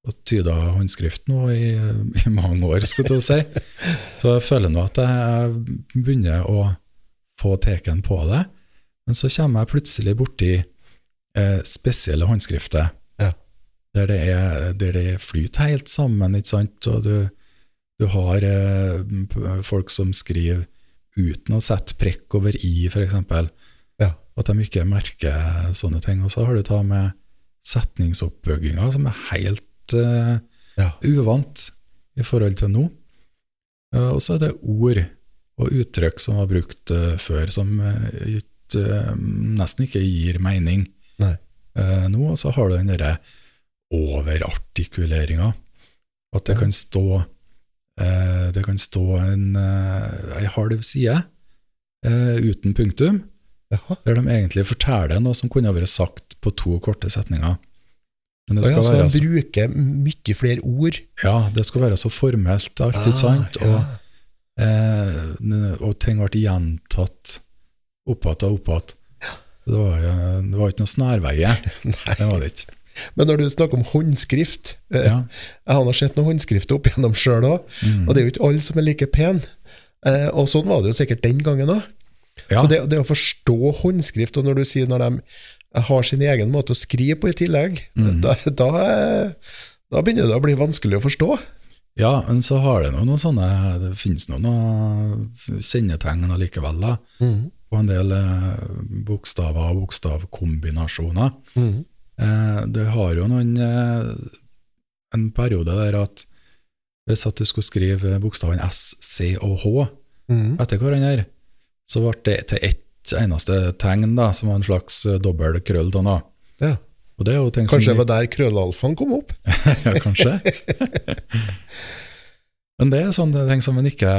S2: og tyda håndskrift nå i, i mange år, skal jeg si. Så jeg føler nå at jeg begynner å få teken på det. Men så kommer jeg plutselig borti eh, spesielle håndskrifter,
S1: Ja.
S2: der, det er, der det flyter helt sammen, ikke sant? Og du, du har eh, folk som skriver uten å sette prekk over i, f.eks.
S1: Ja.
S2: At de ikke merker sånne ting. Og så har du ta med setningsoppbygginga, som er helt uh,
S1: Ja.
S2: uvant i forhold til nå. Uh, og så er det ord og uttrykk som var brukt uh, før, som ut, nesten ikke gir mening nå. Og så har du den derre overartikuleringa. At det
S1: Ja.
S2: kan stå det kan stå en, eh, ei halv side eh, uten punktum,
S1: Jaha.
S2: der de egentlig forteller noe som kunne vært sagt på to korte setninger. Men det skal
S1: så
S2: være så,
S1: bruker mye flere ord.
S2: ja, det skal være så formelt, alt, ah, sant?
S1: Og, ja.
S2: Eh, og ting ble gjentatt opp igjen og opp igjen. Det var ikke noe snarveie. Det var det ikke.
S1: Men når du snakker om håndskrift eh,
S2: Ja.
S1: Jeg har nå sett noen håndskrifter opp igjennom sjøl òg,
S2: Mm.
S1: og det er jo ikke alle som er like pen. Eh, og sånn var det jo sikkert den gangen òg.
S2: Ja.
S1: Så det, det å forstå håndskrift, og når du sier når de har sin egen måte å skrive på i tillegg,
S2: Mm.
S1: da, da, da begynner det å bli vanskelig å forstå.
S2: Ja, men så har det noen sånne Det finnes noen kjennetegn allikevel, da. På en del eh, bokstaver og bokstavkombinasjoner.
S1: Mm.
S2: Eh, det har jo noen eh, En periode der at hvis at du skulle skrive bokstavene S, C og H
S1: Mm.
S2: etter hverandre, så ble det til ett eneste tegn, da, som var en slags eh, dobbel krøll. Da, nå.
S1: Ja.
S2: Og det er
S1: Kanskje det var der krøllalfaen kom opp?
S2: ja, kanskje. Men det er sånne ting som en ikke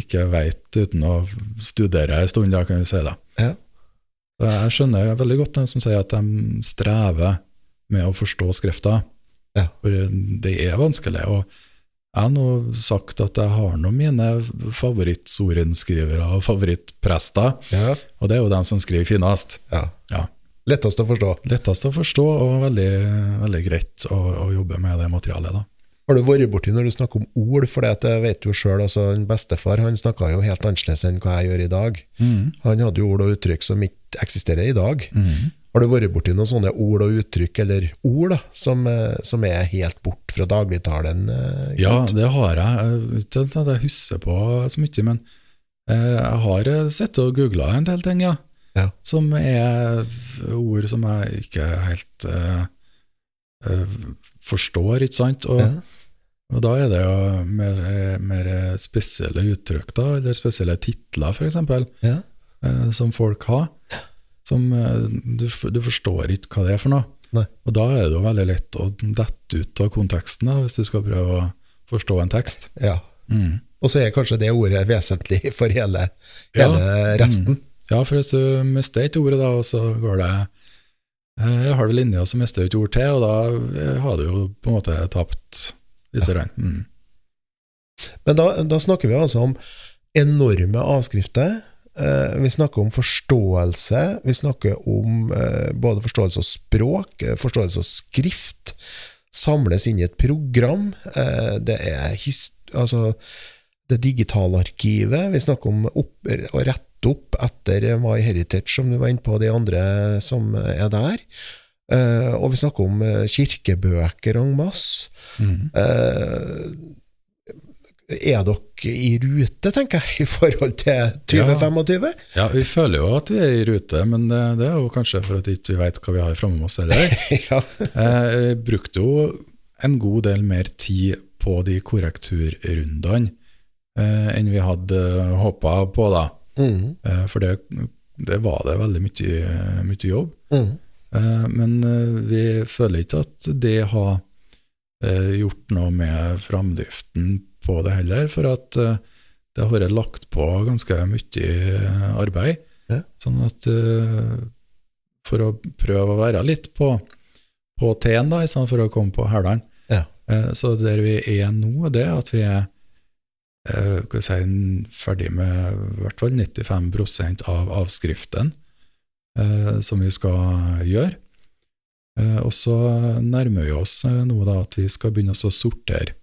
S2: ikke veit uten å studere en stund, da, kan vi si. da.
S1: Ja.
S2: Jeg skjønner veldig godt dem som sier at de strever med å forstå skrifta.
S1: Ja.
S2: For det er vanskelig. og jeg har nå sagt at jeg har nå mine favorittsorenskrivere og favorittprester,
S1: Ja.
S2: og det er jo dem som skriver finest.
S1: ja.
S2: Ja.
S1: Lettest å forstå.
S2: Lettest å forstå og veldig, veldig greit å, å jobbe med det materialet. da.
S1: Har du vært borti når du snakker om ord, for det vet jo sjøl, altså bestefar han snakka jo helt annerledes enn hva jeg gjør i dag. Han hadde jo ord og uttrykk som ikke eksisterer i dag.
S2: Mm.
S1: Har du vært borti noen sånne ord og uttrykk, eller ord, da, som, eh, som er helt bort fra dagligtalen? eh,
S2: Ja, det har jeg. Ikke at jeg husker på så mye, men eh, jeg har sett og googla en del ting, ja.
S1: Ja.
S2: Som er ord som jeg ikke helt uh, forstår, ikke sant. Og,
S1: Ja.
S2: og da er det jo mer, mer spesielle uttrykk, da, eller spesielle titler, f.eks.,
S1: Ja.
S2: Eh, som folk har. Som eh, du, du forstår ikke hva det er for noe.
S1: Nei.
S2: Og da er det jo veldig lett å dette ut av konteksten, da, hvis du skal prøve å forstå en tekst.
S1: ja.
S2: Mm.
S1: Og så er kanskje det ordet vesentlig for hele,
S2: Ja.
S1: hele resten.
S2: Ja, for hvis du mister et ord, da, og så går det eh, en halv linje, og så mister du et ord til, og da eh, har du jo på en måte tapt litt. Ja. Mm.
S1: Men da, da snakker vi altså om enorme avskrifter. Eh, vi snakker om forståelse. Vi snakker om eh, både forståelse av språk, eh, forståelse av skrift. Samles inn i et program. Det er altså det digitale arkivet. Vi snakker om å rette opp etter My Heritage, som du var inne på, de andre som er der. Og vi snakker om kirkebøker en masse.
S2: Mm.
S1: Eh, er dere i rute, tenker jeg, i forhold til 2025?
S2: Ja, vi føler jo at vi er i rute, men det, det er jo kanskje for at vi ikke vet hva vi har framme oss heller.
S1: ja.
S2: vi Jeg brukte jo en god del mer tid på de korrekturrundene eh, enn vi hadde håpa på, da.
S1: Mm,
S2: Eh, For det, det var det veldig mye, mye jobb.
S1: mm,
S2: Eh, Men eh, vi føler ikke at det har eh, gjort noe med framdriften på det heller, for at eh, det har vært lagt på ganske mye eh, arbeid.
S1: Ja.
S2: Sånn at eh, for å prøve å være litt på, på T-en, da, istedenfor for å komme på hælene.
S1: Ja.
S2: Så der vi er nå, det er at vi er skal si, ferdig med i hvert fall 95 av avskriften som vi skal gjøre. Og så nærmer vi oss nå da at vi skal begynne å sortere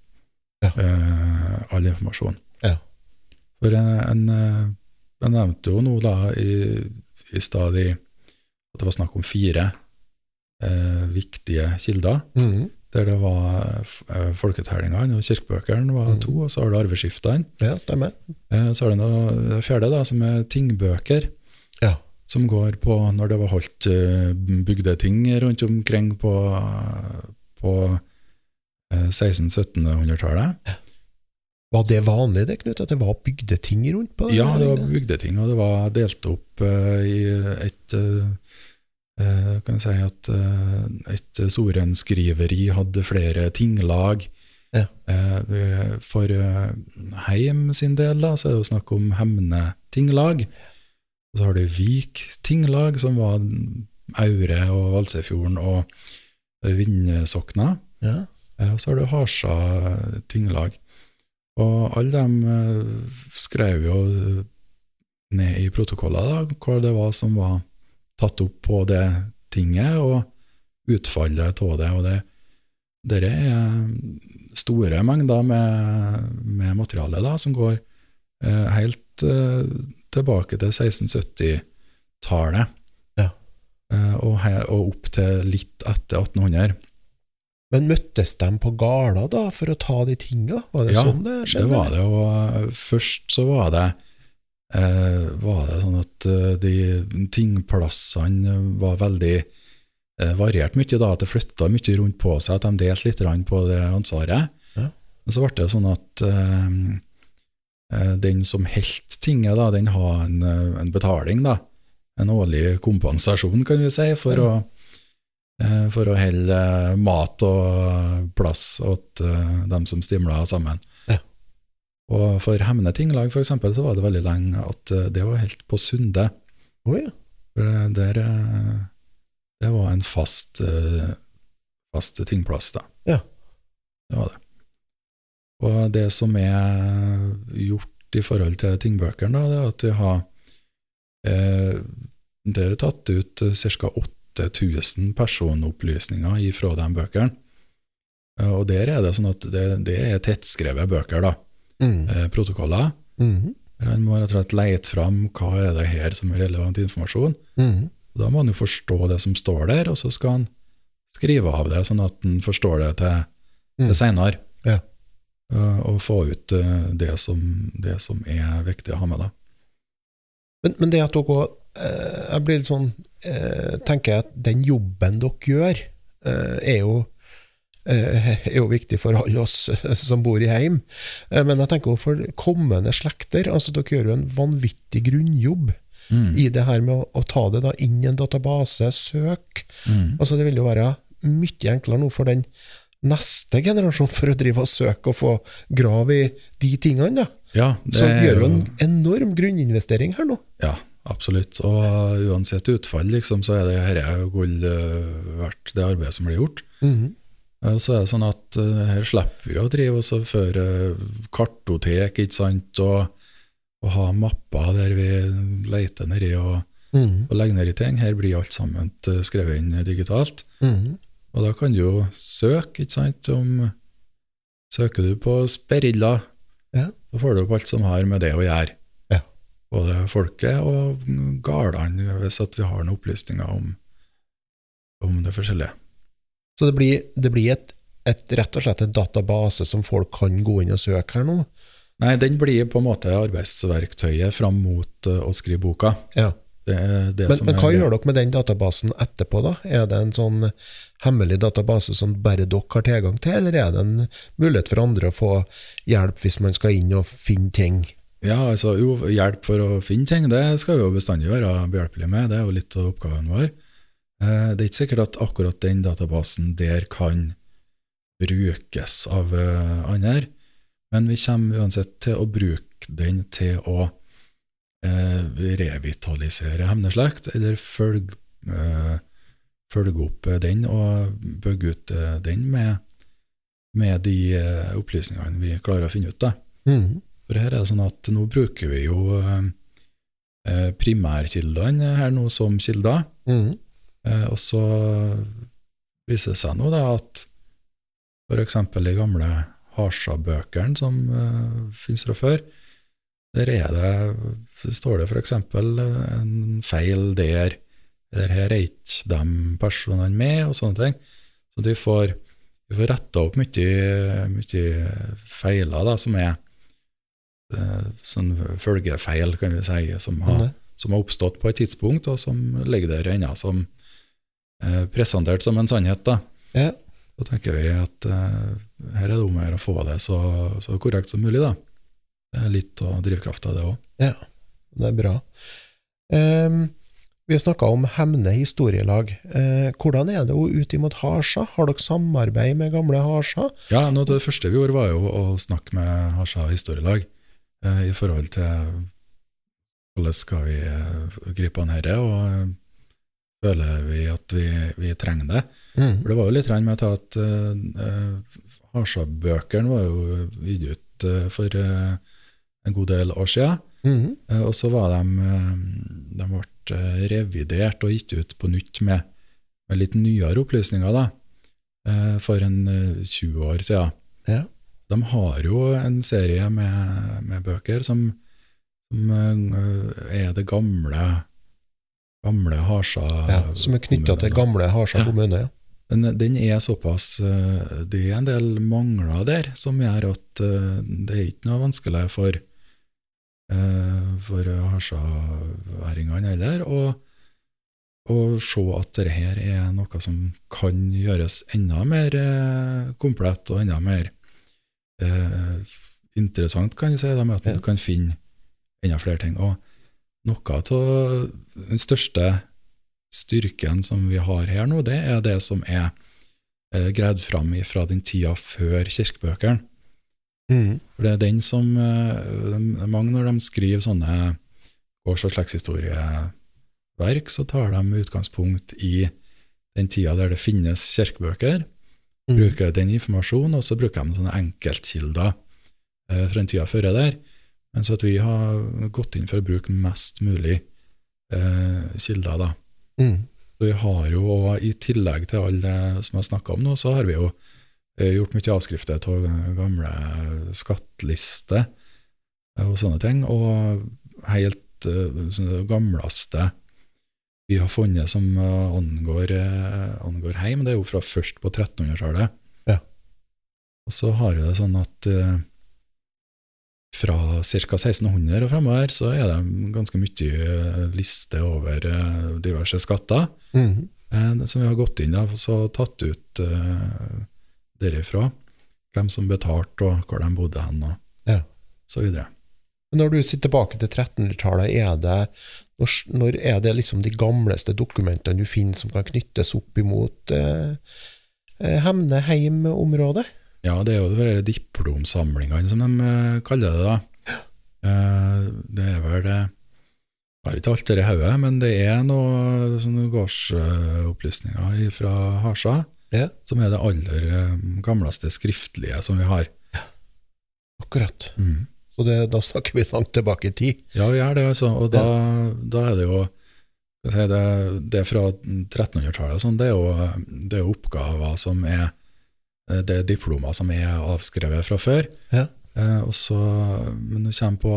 S1: Ja.
S2: eh, all informasjon.
S1: Ja.
S2: For en, en, eh, jeg nevnte jo nå da i, i stad at det var snakk om fire eh, viktige kilder,
S1: mm.
S2: der det var eh, folketellingene og kirkebøkene var
S1: Mm.
S2: to, og så har du arveskiftene.
S1: Ja, stemmer.
S2: Eh, Så har du det fjerde, da, som er tingbøker,
S1: Ja.
S2: som går på når det var holdt eh, bygdeting rundt omkring på, på 1600-1700-tallet.
S1: Var det vanlig, det, Knut, at det var bygdeting rundt på det?
S2: Ja, det var bygdeting, og det var delt opp uh, i et eh, eh, kan jeg si at uh, et sorenskriveri hadde flere tinglag.
S1: Ja.
S2: Eh, for eh, Heim sin del da, så er det jo snakk om Hemne tinglag. Og så har du Vik tinglag, som var Aure og Valsefjorden og Vindsokna.
S1: Ja.
S2: Eh, Og så har du Harsa tinglag. Og alle dem eh, skrev jo ned i protokoller da, hva det var som var tatt opp på det tinget, og utfallet av det. Og det dere er store mengder med, med materiale da, som går eh, helt eh, tilbake til 1670-tallet.
S1: Ja.
S2: Eh, og, og opp til litt etter 1800.
S1: Men møttes de på gala da, for å ta de tinga? Var det
S2: Ja,
S1: sånn det skjedde?
S2: Det var det, og eh, først så var det eh, var det sånn at eh, de tingplassene var veldig eh, variert mye, da, at det flytta mye rundt på seg, at de delte litt på det ansvaret.
S1: Ja.
S2: Men så ble det sånn at den som helt tinget, da, den har en, en betaling, da. En årlig kompensasjon, kan vi si, for
S1: Ja.
S2: å for å helle mat og plass åt eh, dem som stimla sammen.
S1: Ja.
S2: Og for Hemne tinglag for eksempel, så var det veldig lenge at eh, det var helt på Sunde.
S1: Oh, ja.
S2: For det- der, eh, det var en fast, eh, fast tingplass, da.
S1: Ja.
S2: Det var det. Og det som er gjort i forhold til tingbøkene, da, det er at vi har eh, Der er tatt ut ca. 8000 personopplysninger ifra de bøkene. Eh, Og der er det sånn at det, det er tettskrevet bøker, da.
S1: Mm.
S2: Eh, protokoller.
S1: Mhm.
S2: Han må rett og slett leite fram hva er det her som er relevant informasjon. Mm. Da må han jo forstå det som står der, og så skal han skrive av det, sånn at han forstår det til
S1: Mm.
S2: seinere.
S1: Ja.
S2: Og, og få ut eh, det som, det som er viktig å ha med. da.
S1: Men, men det at dere òg Jeg blir litt sånn eh, Tenker jeg at den jobben dere gjør, eh, er jo eh, er jo viktig for alle oss eh, som bor i heim. Eh, Men jeg tenker også for kommende slekter. altså Dere gjør jo en vanvittig grunnjobb
S2: Mm.
S1: i det her med å, å ta det da inn i en database, søk.
S2: Mm.
S1: Altså Det vil jo være mye enklere nå for den neste generasjon for å drive og søke og få grav i de tingene. da.
S2: Ja, det
S1: Så gjør jo- en enorm grunninvestering her nå.
S2: Ja, absolutt. Og uansett utfall, liksom, så er det dette gull eh, verdt, det arbeidet som blir gjort.
S1: Mm
S2: -hmm. Og så er det sånn at eh, her slipper vi å drive oss og føre kartotek, ikke sant, og, og ha mapper der vi leter nedi og,
S1: Mhm.
S2: og legger nedi ting. Her blir alt sammen skrevet inn digitalt.
S1: Mhm.
S2: Og da kan du jo søke, ikke sant, om Søker du på sperilla,
S1: Ja.
S2: så får du opp alt som har med det å gjøre. Både folket og gårdene, hvis at vi har noen opplysninger om, om det forskjellige.
S1: Så det blir, det blir et, et, rett og slett en database som folk kan gå inn og søke her nå?
S2: Nei, den blir på en måte arbeidsverktøyet fram mot eh, å skrive boka.
S1: Ja.
S2: Det det
S1: Men, men hva
S2: er,
S1: gjør dere med den databasen etterpå, da? Er det en sånn hemmelig database som bare dere har tilgang til, eller er det en mulighet for andre å få hjelp hvis man skal inn og finne ting?
S2: Ja, altså jo, hjelp for å finne ting, det skal vi jo bestandig være behjelpelige med. Det er jo litt av oppgaven vår. Eh, Det er ikke sikkert at akkurat den databasen der kan brukes av eh, andre, men vi kommer uansett til å bruke den til å eh, revitalisere hemneslekt, eller følge, følge opp den og bygge ut den med, med de opplysningene vi klarer å finne ut. da.
S1: Mhm.
S2: For her er det sånn at nå bruker vi jo eh, eh, primærkildene her nå som kilder,
S1: Mm.
S2: eh, og så viser det seg nå da at eksempel de gamle Harsa-bøkene som eh, finnes fra før, der er det, står det eksempel eh, en feil der, eller her er ikke de personene med, og sånne ting. Så vi får, vi får retta opp mye, mye feiler da, som er sånn følgefeil, kan vi si, som har,
S1: Mhm.
S2: som har oppstått på et tidspunkt, og som ligger der ennå som eh, presentert som en sannhet. da.
S1: Ja.
S2: Så tenker vi at eh, her er det om å gjøre å få det så, så korrekt som mulig. da. Det er litt av drivkrafta, det òg.
S1: ja, det er bra. Um, vi snakka om Hemne historielag. Eh, hvordan er det ut imot Harsa? Har dere samarbeid med gamle Harsa?
S2: Ja, noe av det første vi gjorde, var jo å snakke med Harsa historielag eh, i forhold til hvordan skal vi eh, gripe an dette, og eh, føler vi at vi, vi trenger det.
S1: Mm.
S2: For det var jo litt med at uh, Harsa-bøkene var jo gitt ut uh, for uh, en god del år siden.
S1: Mm.
S2: Uh, og så var de, de ble revidert og gitt ut på nytt med, med litt nyere opplysninger da, for en 20 år siden.
S1: Ja.
S2: De har jo en serie med, med bøker som, som er det gamle gamle Harsa
S1: ja, Som er knytta til gamle Harsa
S2: Ja.
S1: kommune. Ja.
S2: Den, den er såpass eh, Det er en del mangler der som gjør at eh, det er ikke noe vanskelig for, eh, for harsaværingene heller å, å se at dette er noe som kan gjøres enda mer eh, komplett og enda mer eh, interessant, kan jeg si, da, med at
S1: Ja.
S2: du kan finne enda flere ting. Og noe av den største styrken som vi har her nå, det er det som er eh, greid fram fra den tida før kirkebøkene.
S1: Mm.
S2: For det er den som eh, Mange når de skriver sånne gårds- og slektshistorieverk, så tar de utgangspunkt i den tida der det finnes kirkebøker,
S1: Mm.
S2: bruker den informasjonen, og så bruker de sånne enkeltkilder eh, fra den tida før der. Mens at vi har gått inn for å bruke mest mulig eh, kilder, da.
S1: Mm.
S2: Så vi har jo, og I tillegg til alle som jeg har snakka om nå, så har vi jo eh, gjort mye avskrifter av gamle skattlister eh, og sånne ting. Og helt sånne gamleste vi har funnet som eh, angår, eh, angår heim, det er jo fra først på 1300-tallet.
S1: Ja.
S2: Og så har vi det sånn at eh, fra ca. 1600 og fremover så er det ganske mye liste over diverse skatter
S1: Mm.
S2: -hmm. som vi har gått inn og så tatt ut eh, derifra. Hvem som betalte, og hvor de bodde hen, og
S1: Ja.
S2: så videre.
S1: Når du sitter tilbake til 1300-tallet, er det når, når er det liksom de gamleste dokumentene du finner som kan knyttes opp imot eh, eh, Hemne-heim-området?
S2: Ja, det er jo de diplomsamlingene som de eh, kaller det, da. Eh, det er vel det Jeg har ikke alt det i hodet, men det er noen sånne gårdsopplysninger fra Harsa
S1: Ja.
S2: som er det aller eh, gamleste skriftlige som vi har.
S1: Akkurat.
S2: Mm.
S1: Så det, da snakker vi langt tilbake i tid.
S2: Ja, vi gjør det, altså. Og da, da er det jo si, det, det fra 1300-tallet og sånn, det, er jo- det er oppgaver som er Det er diplomer som er avskrevet fra før.
S1: Ja.
S2: Eh, og så, men når du kommer på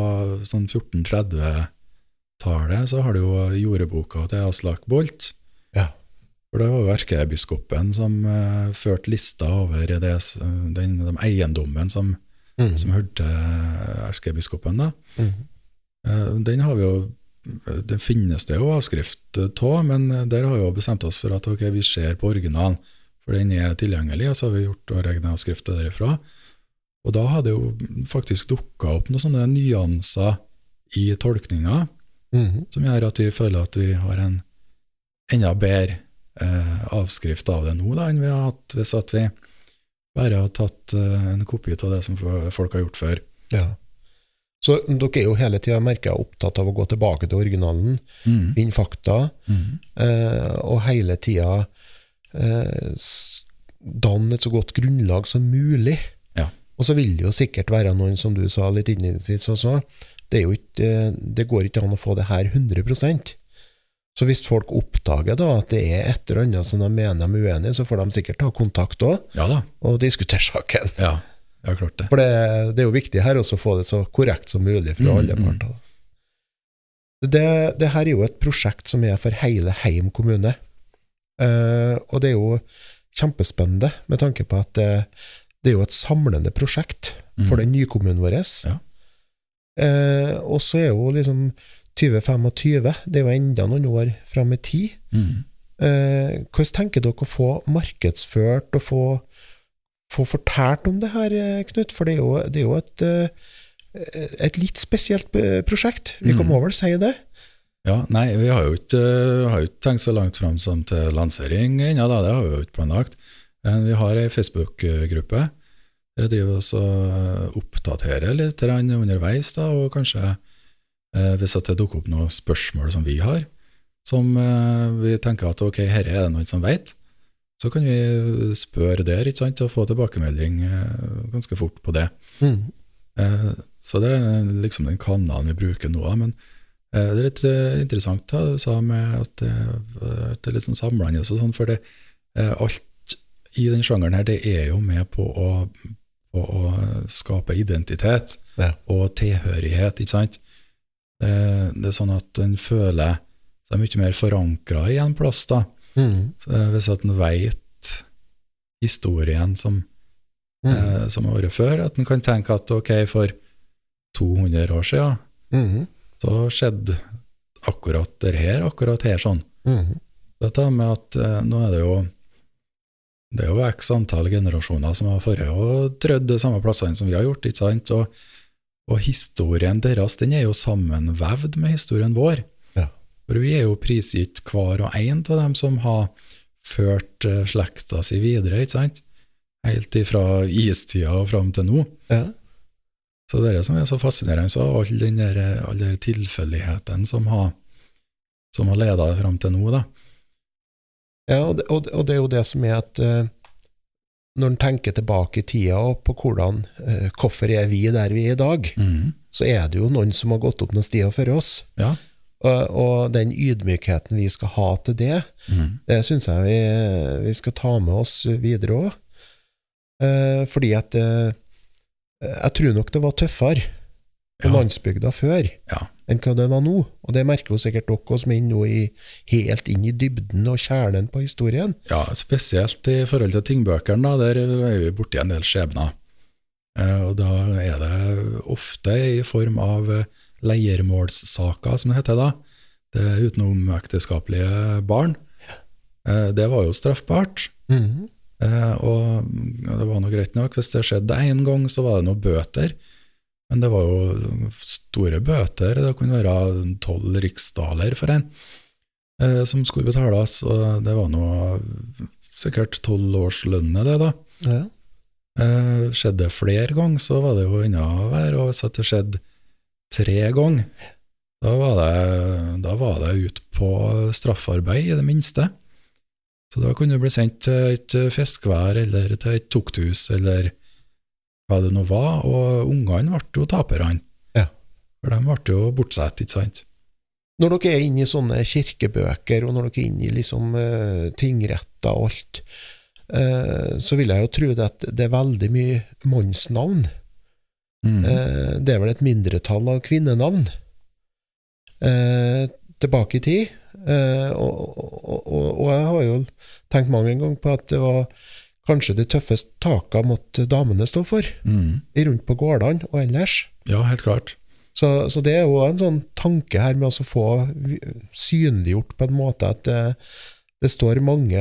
S2: sånn 1430-tallet, så har du jo jordeboka til Aslak Bolt.
S1: Ja.
S2: For det var jo erkebiskopen som eh, førte lista over det, den, de eiendommen som,
S1: Mm.
S2: som hørte til erkebiskopen. da.
S1: Mm.
S2: Eh, Den har vi jo Det finnes det jo avskrift av, men der har vi jo bestemt oss for at ok, vi ser på originalen, for den er tilgjengelig, og så har vi gjort vår egen avskrift derifra. Og da har det jo faktisk dukka opp noen sånne nyanser i tolkninga
S1: Mm.
S2: som gjør at vi føler at vi har en enda bedre eh, avskrift av det nå da, enn vi har hatt hvis vi bare ha tatt eh, en kopi av det som folk har gjort før.
S1: Ja. Så dere er jo hele tida, merker jeg, opptatt av å gå tilbake til originalen,
S2: Mm.
S1: finne fakta,
S2: Mm.
S1: eh, og hele tida eh, danne et så godt grunnlag som mulig.
S2: Ja.
S1: Og så vil det jo sikkert være noen, som du sa litt innledningsvis også, det, ikke, eh, det går ikke an å få det her 100 Så hvis folk oppdager da at det er et eller annet som de mener de er uenige, så får de sikkert ta kontakt òg,
S2: Ja
S1: og diskutere saken.
S2: Ja, ja klart det.
S1: For det, det er jo viktig her også å få det så korrekt som mulig fra
S2: Mm,
S1: alle
S2: mm.
S1: parter. Det, det her er jo et prosjekt som er for hele Heim kommune. Eh, og det er jo kjempespennende med tanke på at det, det er jo et samlende prosjekt for
S2: Mm.
S1: den nykommunen vår.
S2: Ja.
S1: Eh, og så er jo liksom 2025, det er jo enda noen år fram i tid.
S2: Mm.
S1: Eh, hvordan tenker dere å få markedsført og få, få fortalt om det her, eh, Knut? For det er jo, det er jo et, eh, et litt spesielt eh, prosjekt. Vi kan må vel si det?
S2: Ja, nei, vi har jo ikke, har ikke tenkt så langt fram som til lansering ennå, ja, det har vi jo ikke planlagt. Men vi har ei Facebook-gruppe der driver oss og oppdaterer litt underveis, da, og kanskje eh, hvis at det dukker opp noen spørsmål som vi har, som eh, vi tenker at ok, her er det noen som vet, så kan vi spørre der ikke sant, og få tilbakemelding eh, ganske fort på det.
S1: Mm.
S2: Eh, så det er liksom den kanalen vi bruker nå. Men eh, det er litt eh, interessant da, du sa med at det, at det er litt sånn samlende, og sånn, for det, eh, alt i den sjangeren her, det er jo med på å, på å skape identitet
S1: Ja.
S2: og tilhørighet, ikke sant? Det, det er sånn at en føler seg mye mer forankra i en plass, da.
S1: Mm.
S2: Så, eh, hvis at en veit historien som
S1: Mm.
S2: eh, som har vært før, at en kan tenke at ok, for 200 år siden
S1: Mm.
S2: så skjedde akkurat det her, akkurat her sånn.
S1: Mm.
S2: Dette med at eh, nå er det jo det er jo x antall generasjoner som har vært og trødd de samme plassene som vi har gjort, ikke sant? Og, og historien deres den er jo sammenvevd med historien vår.
S1: Ja.
S2: For vi er jo prisgitt hver og en av dem som har ført eh, slekta si videre, ikke sant? Helt ifra istida og fram til nå.
S1: Ja.
S2: Så det er det som er så fascinerende, så all den der, all den der tilfeldigheten som har, som har leda fram til nå, da.
S1: Ja, og det, og, det- er jo det som er at eh, når en tenker tilbake i tida og på hvordan eh, Hvorfor er vi der vi er i dag?
S2: mm.
S1: Så er det jo noen som har gått opp noen stier for oss.
S2: Ja.
S1: Og, og den ydmykheten vi skal ha til det,
S2: mm.
S1: det syns jeg vi, vi skal ta med oss videre òg. Eh, fordi at eh, Jeg tror nok det var tøffere på
S2: Ja.
S1: landsbygda før
S2: Ja.
S1: Enn hva det var nå. Og det merker jo sikkert dere som er nå i, helt inn i dybden og kjernen på historien.
S2: Ja, spesielt i forhold til tingbøkene, da, der er vi borti en del skjebner. Eh, og da er det ofte i form av eh, leiermålssaker, som det heter da. Det er utenomekteskapelige barn. Eh, det var jo straffbart.
S1: Mm
S2: -hmm. og det var nå greit nok. Hvis det skjedde én gang, så var det noen bøter. Men det var jo store bøter. Det kunne være tolv riksdaler for en eh, som skulle betales. Og det var nå sikkert tolv års lønne, det, da.
S1: Ja.
S2: Eh, skjedde det flere ganger, så var det jo enda verre. Og hvis det skjedde tre ganger, da var det, da var det ut på straffarbeid, i det minste. Så da kunne du bli sendt til et fiskevær eller til et tukthus eller hva det nå var, og ungene ble jo taperne.
S1: Ja.
S2: For de ble jo bortsett, ikke sant?
S1: Når dere er inne i sånne kirkebøker, og når dere er inne i liksom uh, tingretter og alt, uh, så vil jeg jo tro det at det er veldig mye mannsnavn.
S2: Mm.
S1: Uh, det er vel et mindretall av kvinnenavn tilbake i tid. Og, og, og, og jeg har jo tenkt mange ganger på at det var kanskje de tøffeste taka måtte damene stå for,
S2: Mm.
S1: rundt på gårdene og ellers.
S2: Ja, helt klart.
S1: Så, så det er jo en sånn tanke her med å få synliggjort på en måte at det, det står mange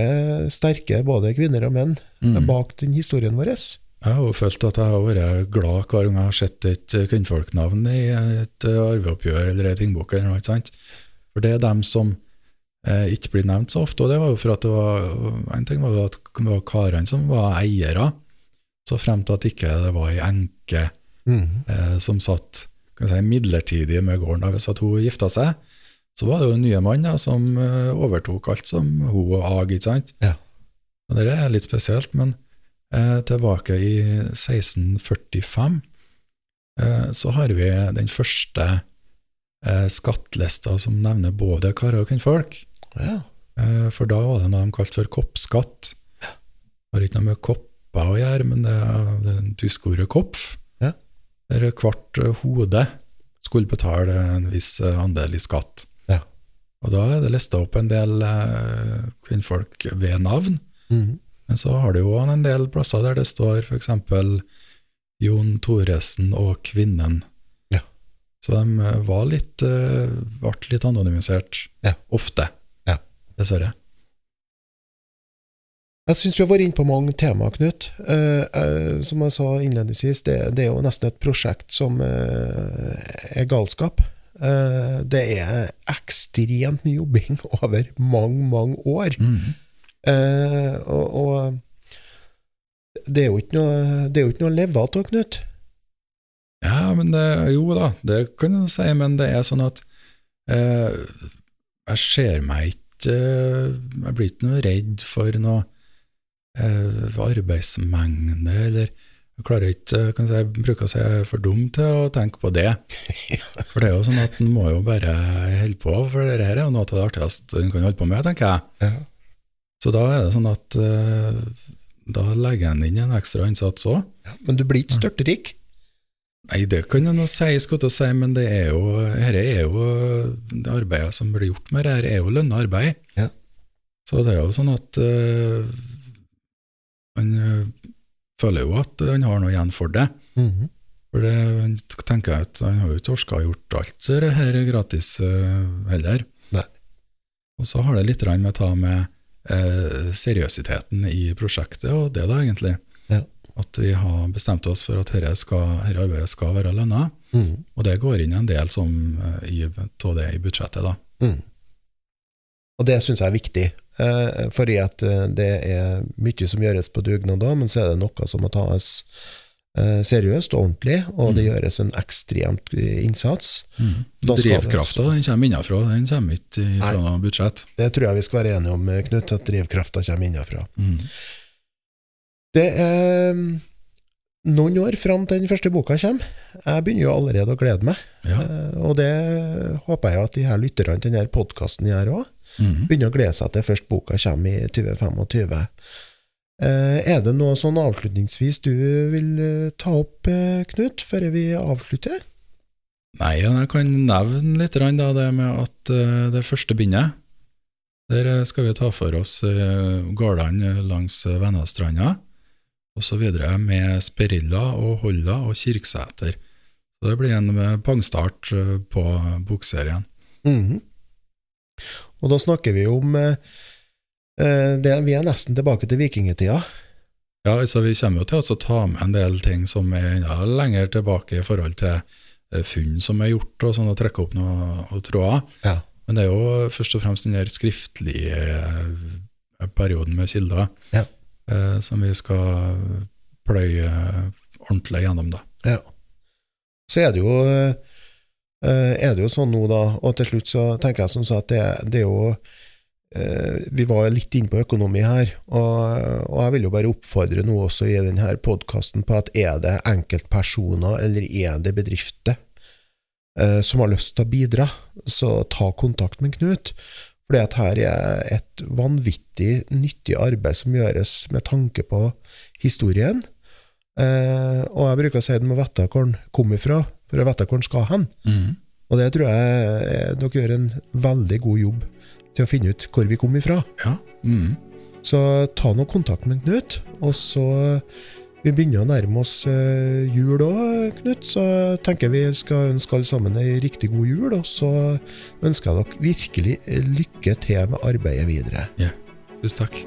S1: sterke, både kvinner og menn,
S2: Mm.
S1: bak den historien vår.
S2: Jeg har jo følt at jeg har vært glad hver gang jeg har sett et kvinnfolknavn i et arveoppgjør eller ei tingbok. For det er dem som eh, ikke blir nevnt så ofte. Og det var jo for at det var En ting var jo at det var karene som var eiere, så frem til at ikke det var ei enke
S1: Mm.
S2: eh, som satt kan si, midlertidig med gården. Da. Hvis at hun gifta seg, så var det jo en nye mann da, som eh, overtok alt som hun og Ag, ikke sant?
S1: Ja.
S2: Og Det er litt spesielt, men eh, tilbake i 1645 eh, så har vi den første eh, skattlista som nevner både karer og kvinnfolk.
S1: Ja.
S2: Eh, for da var det noe de kalte for koppskatt. Har ikke noe med kopper å gjøre, men det er det tyske ordet kopf.
S1: Ja.
S2: Der hvert hode skulle betale en viss andel i skatt.
S1: Ja.
S2: Og da er det lista opp en del eh, kvinnfolk ved navn,
S1: Mm.
S2: men så har du jo en del plasser der det står f.eks. Jon Thoresen og Kvinnen.
S1: Ja.
S2: Så de eh, var litt, ble litt anonymisert,
S1: Ja.
S2: ofte. Dessverre.
S1: Jeg syns vi har vært inne på mange temaer, Knut. Eh, eh, som jeg sa innledningsvis, det, det er jo nesten et prosjekt som eh, er galskap. Eh, det er ekstremt mye jobbing over mange, mange år.
S2: Mm.
S1: Eh, og, og det er jo ikke noe, det er jo ikke noe å leve av, Knut.
S2: Ja, men det, jo da, det kan du si, men det er sånn at eh, jeg ser meg ikke Jeg blir ikke noe redd for noe eh, arbeidsmengde, eller jeg klarer ikke, kan si, jeg bruker å si jeg er for dum til å tenke på det. For det er jo sånn at en må jo bare holde på, for det her er jo noe av det artigste en kan holde på med, tenker jeg.
S1: Ja.
S2: Så da er det sånn at eh, da legger en inn en ekstra innsats òg.
S1: Men du blir ikke størterik?
S2: Nei, det kan jo noe sies skulle jeg si, men det er jo, her er jo det arbeidet som blir gjort med dette, er jo lønna arbeid.
S1: Ja.
S2: Så det er jo sånn at uh, han uh, føler jo at han har noe igjen for det.
S1: Mhm.
S2: For det han tenker at han har jo ikke orka gjort alt det her gratis uh, heller.
S1: Nei.
S2: Og så har det litt med å ta med uh, seriøsiteten i prosjektet, og det da egentlig. At vi har bestemt oss for at dette, skal, dette arbeidet skal være lønna.
S1: Mm.
S2: Og det går inn en del som, uh, av det i budsjettet, da.
S1: Mm. Og det syns jeg er viktig, eh, fordi at eh, det er mye som gjøres på dugnader, men så er det noe som må tas eh, seriøst og ordentlig, og det
S2: Mm.
S1: gjøres en ekstremt eh, innsats. Mm.
S2: Drivkrafta den kommer innenfra, den kommer ikke fra noe budsjett.
S1: Det tror jeg vi skal være enige om, eh, Knut, at drivkrafta kommer innenfra.
S2: Mm.
S1: Det er mm, noen år fram til den første boka kommer. Jeg begynner jo allerede å glede meg,
S2: Ja.
S1: eh, og det håper jeg at de her lytterne til denne podkasten gjør òg.
S2: Mm.
S1: begynner å glede seg til først boka kommer i 2025. Eh, er det noe sånn avslutningsvis du vil eh, ta opp, Knut, før vi avslutter?
S2: Nei, jeg kan nevne litt da, det med at det første bindet Der skal vi ta for oss gårdene langs Vennastranda, osv. med Sperilla og Holla og Kirksæter. Så det blir en eh, pangstart eh, på bokserien.
S1: Mhm. Og da snakker vi om eh, eh, det, Vi er nesten tilbake til vikingtida.
S2: Ja, altså Vi kommer jo til å ta med en del ting som er ja, lenger tilbake i forhold til funn som er gjort, og sånn, og trekke opp noen tråder.
S1: Ja.
S2: Men det er jo først og fremst den der skriftlige perioden med kilder
S1: Ja.
S2: Eh, som vi skal pløye ordentlig gjennom. da.
S1: Ja. Så er det jo eh, er det jo sånn nå, da, og til slutt så tenker jeg som så at det, det er jo eh, Vi var litt inne på økonomi her, og, jeg vil jo bare oppfordre nå også i denne podkasten på at er det enkeltpersoner eller er det bedrifter eh, som har lyst til å bidra, så ta kontakt med Knut. Fordi at her er et vanvittig nyttig arbeid som gjøres med tanke på historien. Eh, og jeg bruker å si at du må vite hvor den kom ifra, for å vite hvor den skal hen. Og det tror jeg eh, dere gjør en veldig god jobb til å finne ut hvor vi kom ifra.
S2: Ja. Mm.
S1: Så ta nå kontakt med Knut, og så Vi begynner å nærme oss eh, jul òg, Knut, så jeg tenker vi skal ønske alle sammen ei riktig god jul. Og så ønsker jeg dere virkelig lykke til med arbeidet videre.
S2: Ja, Tusen takk.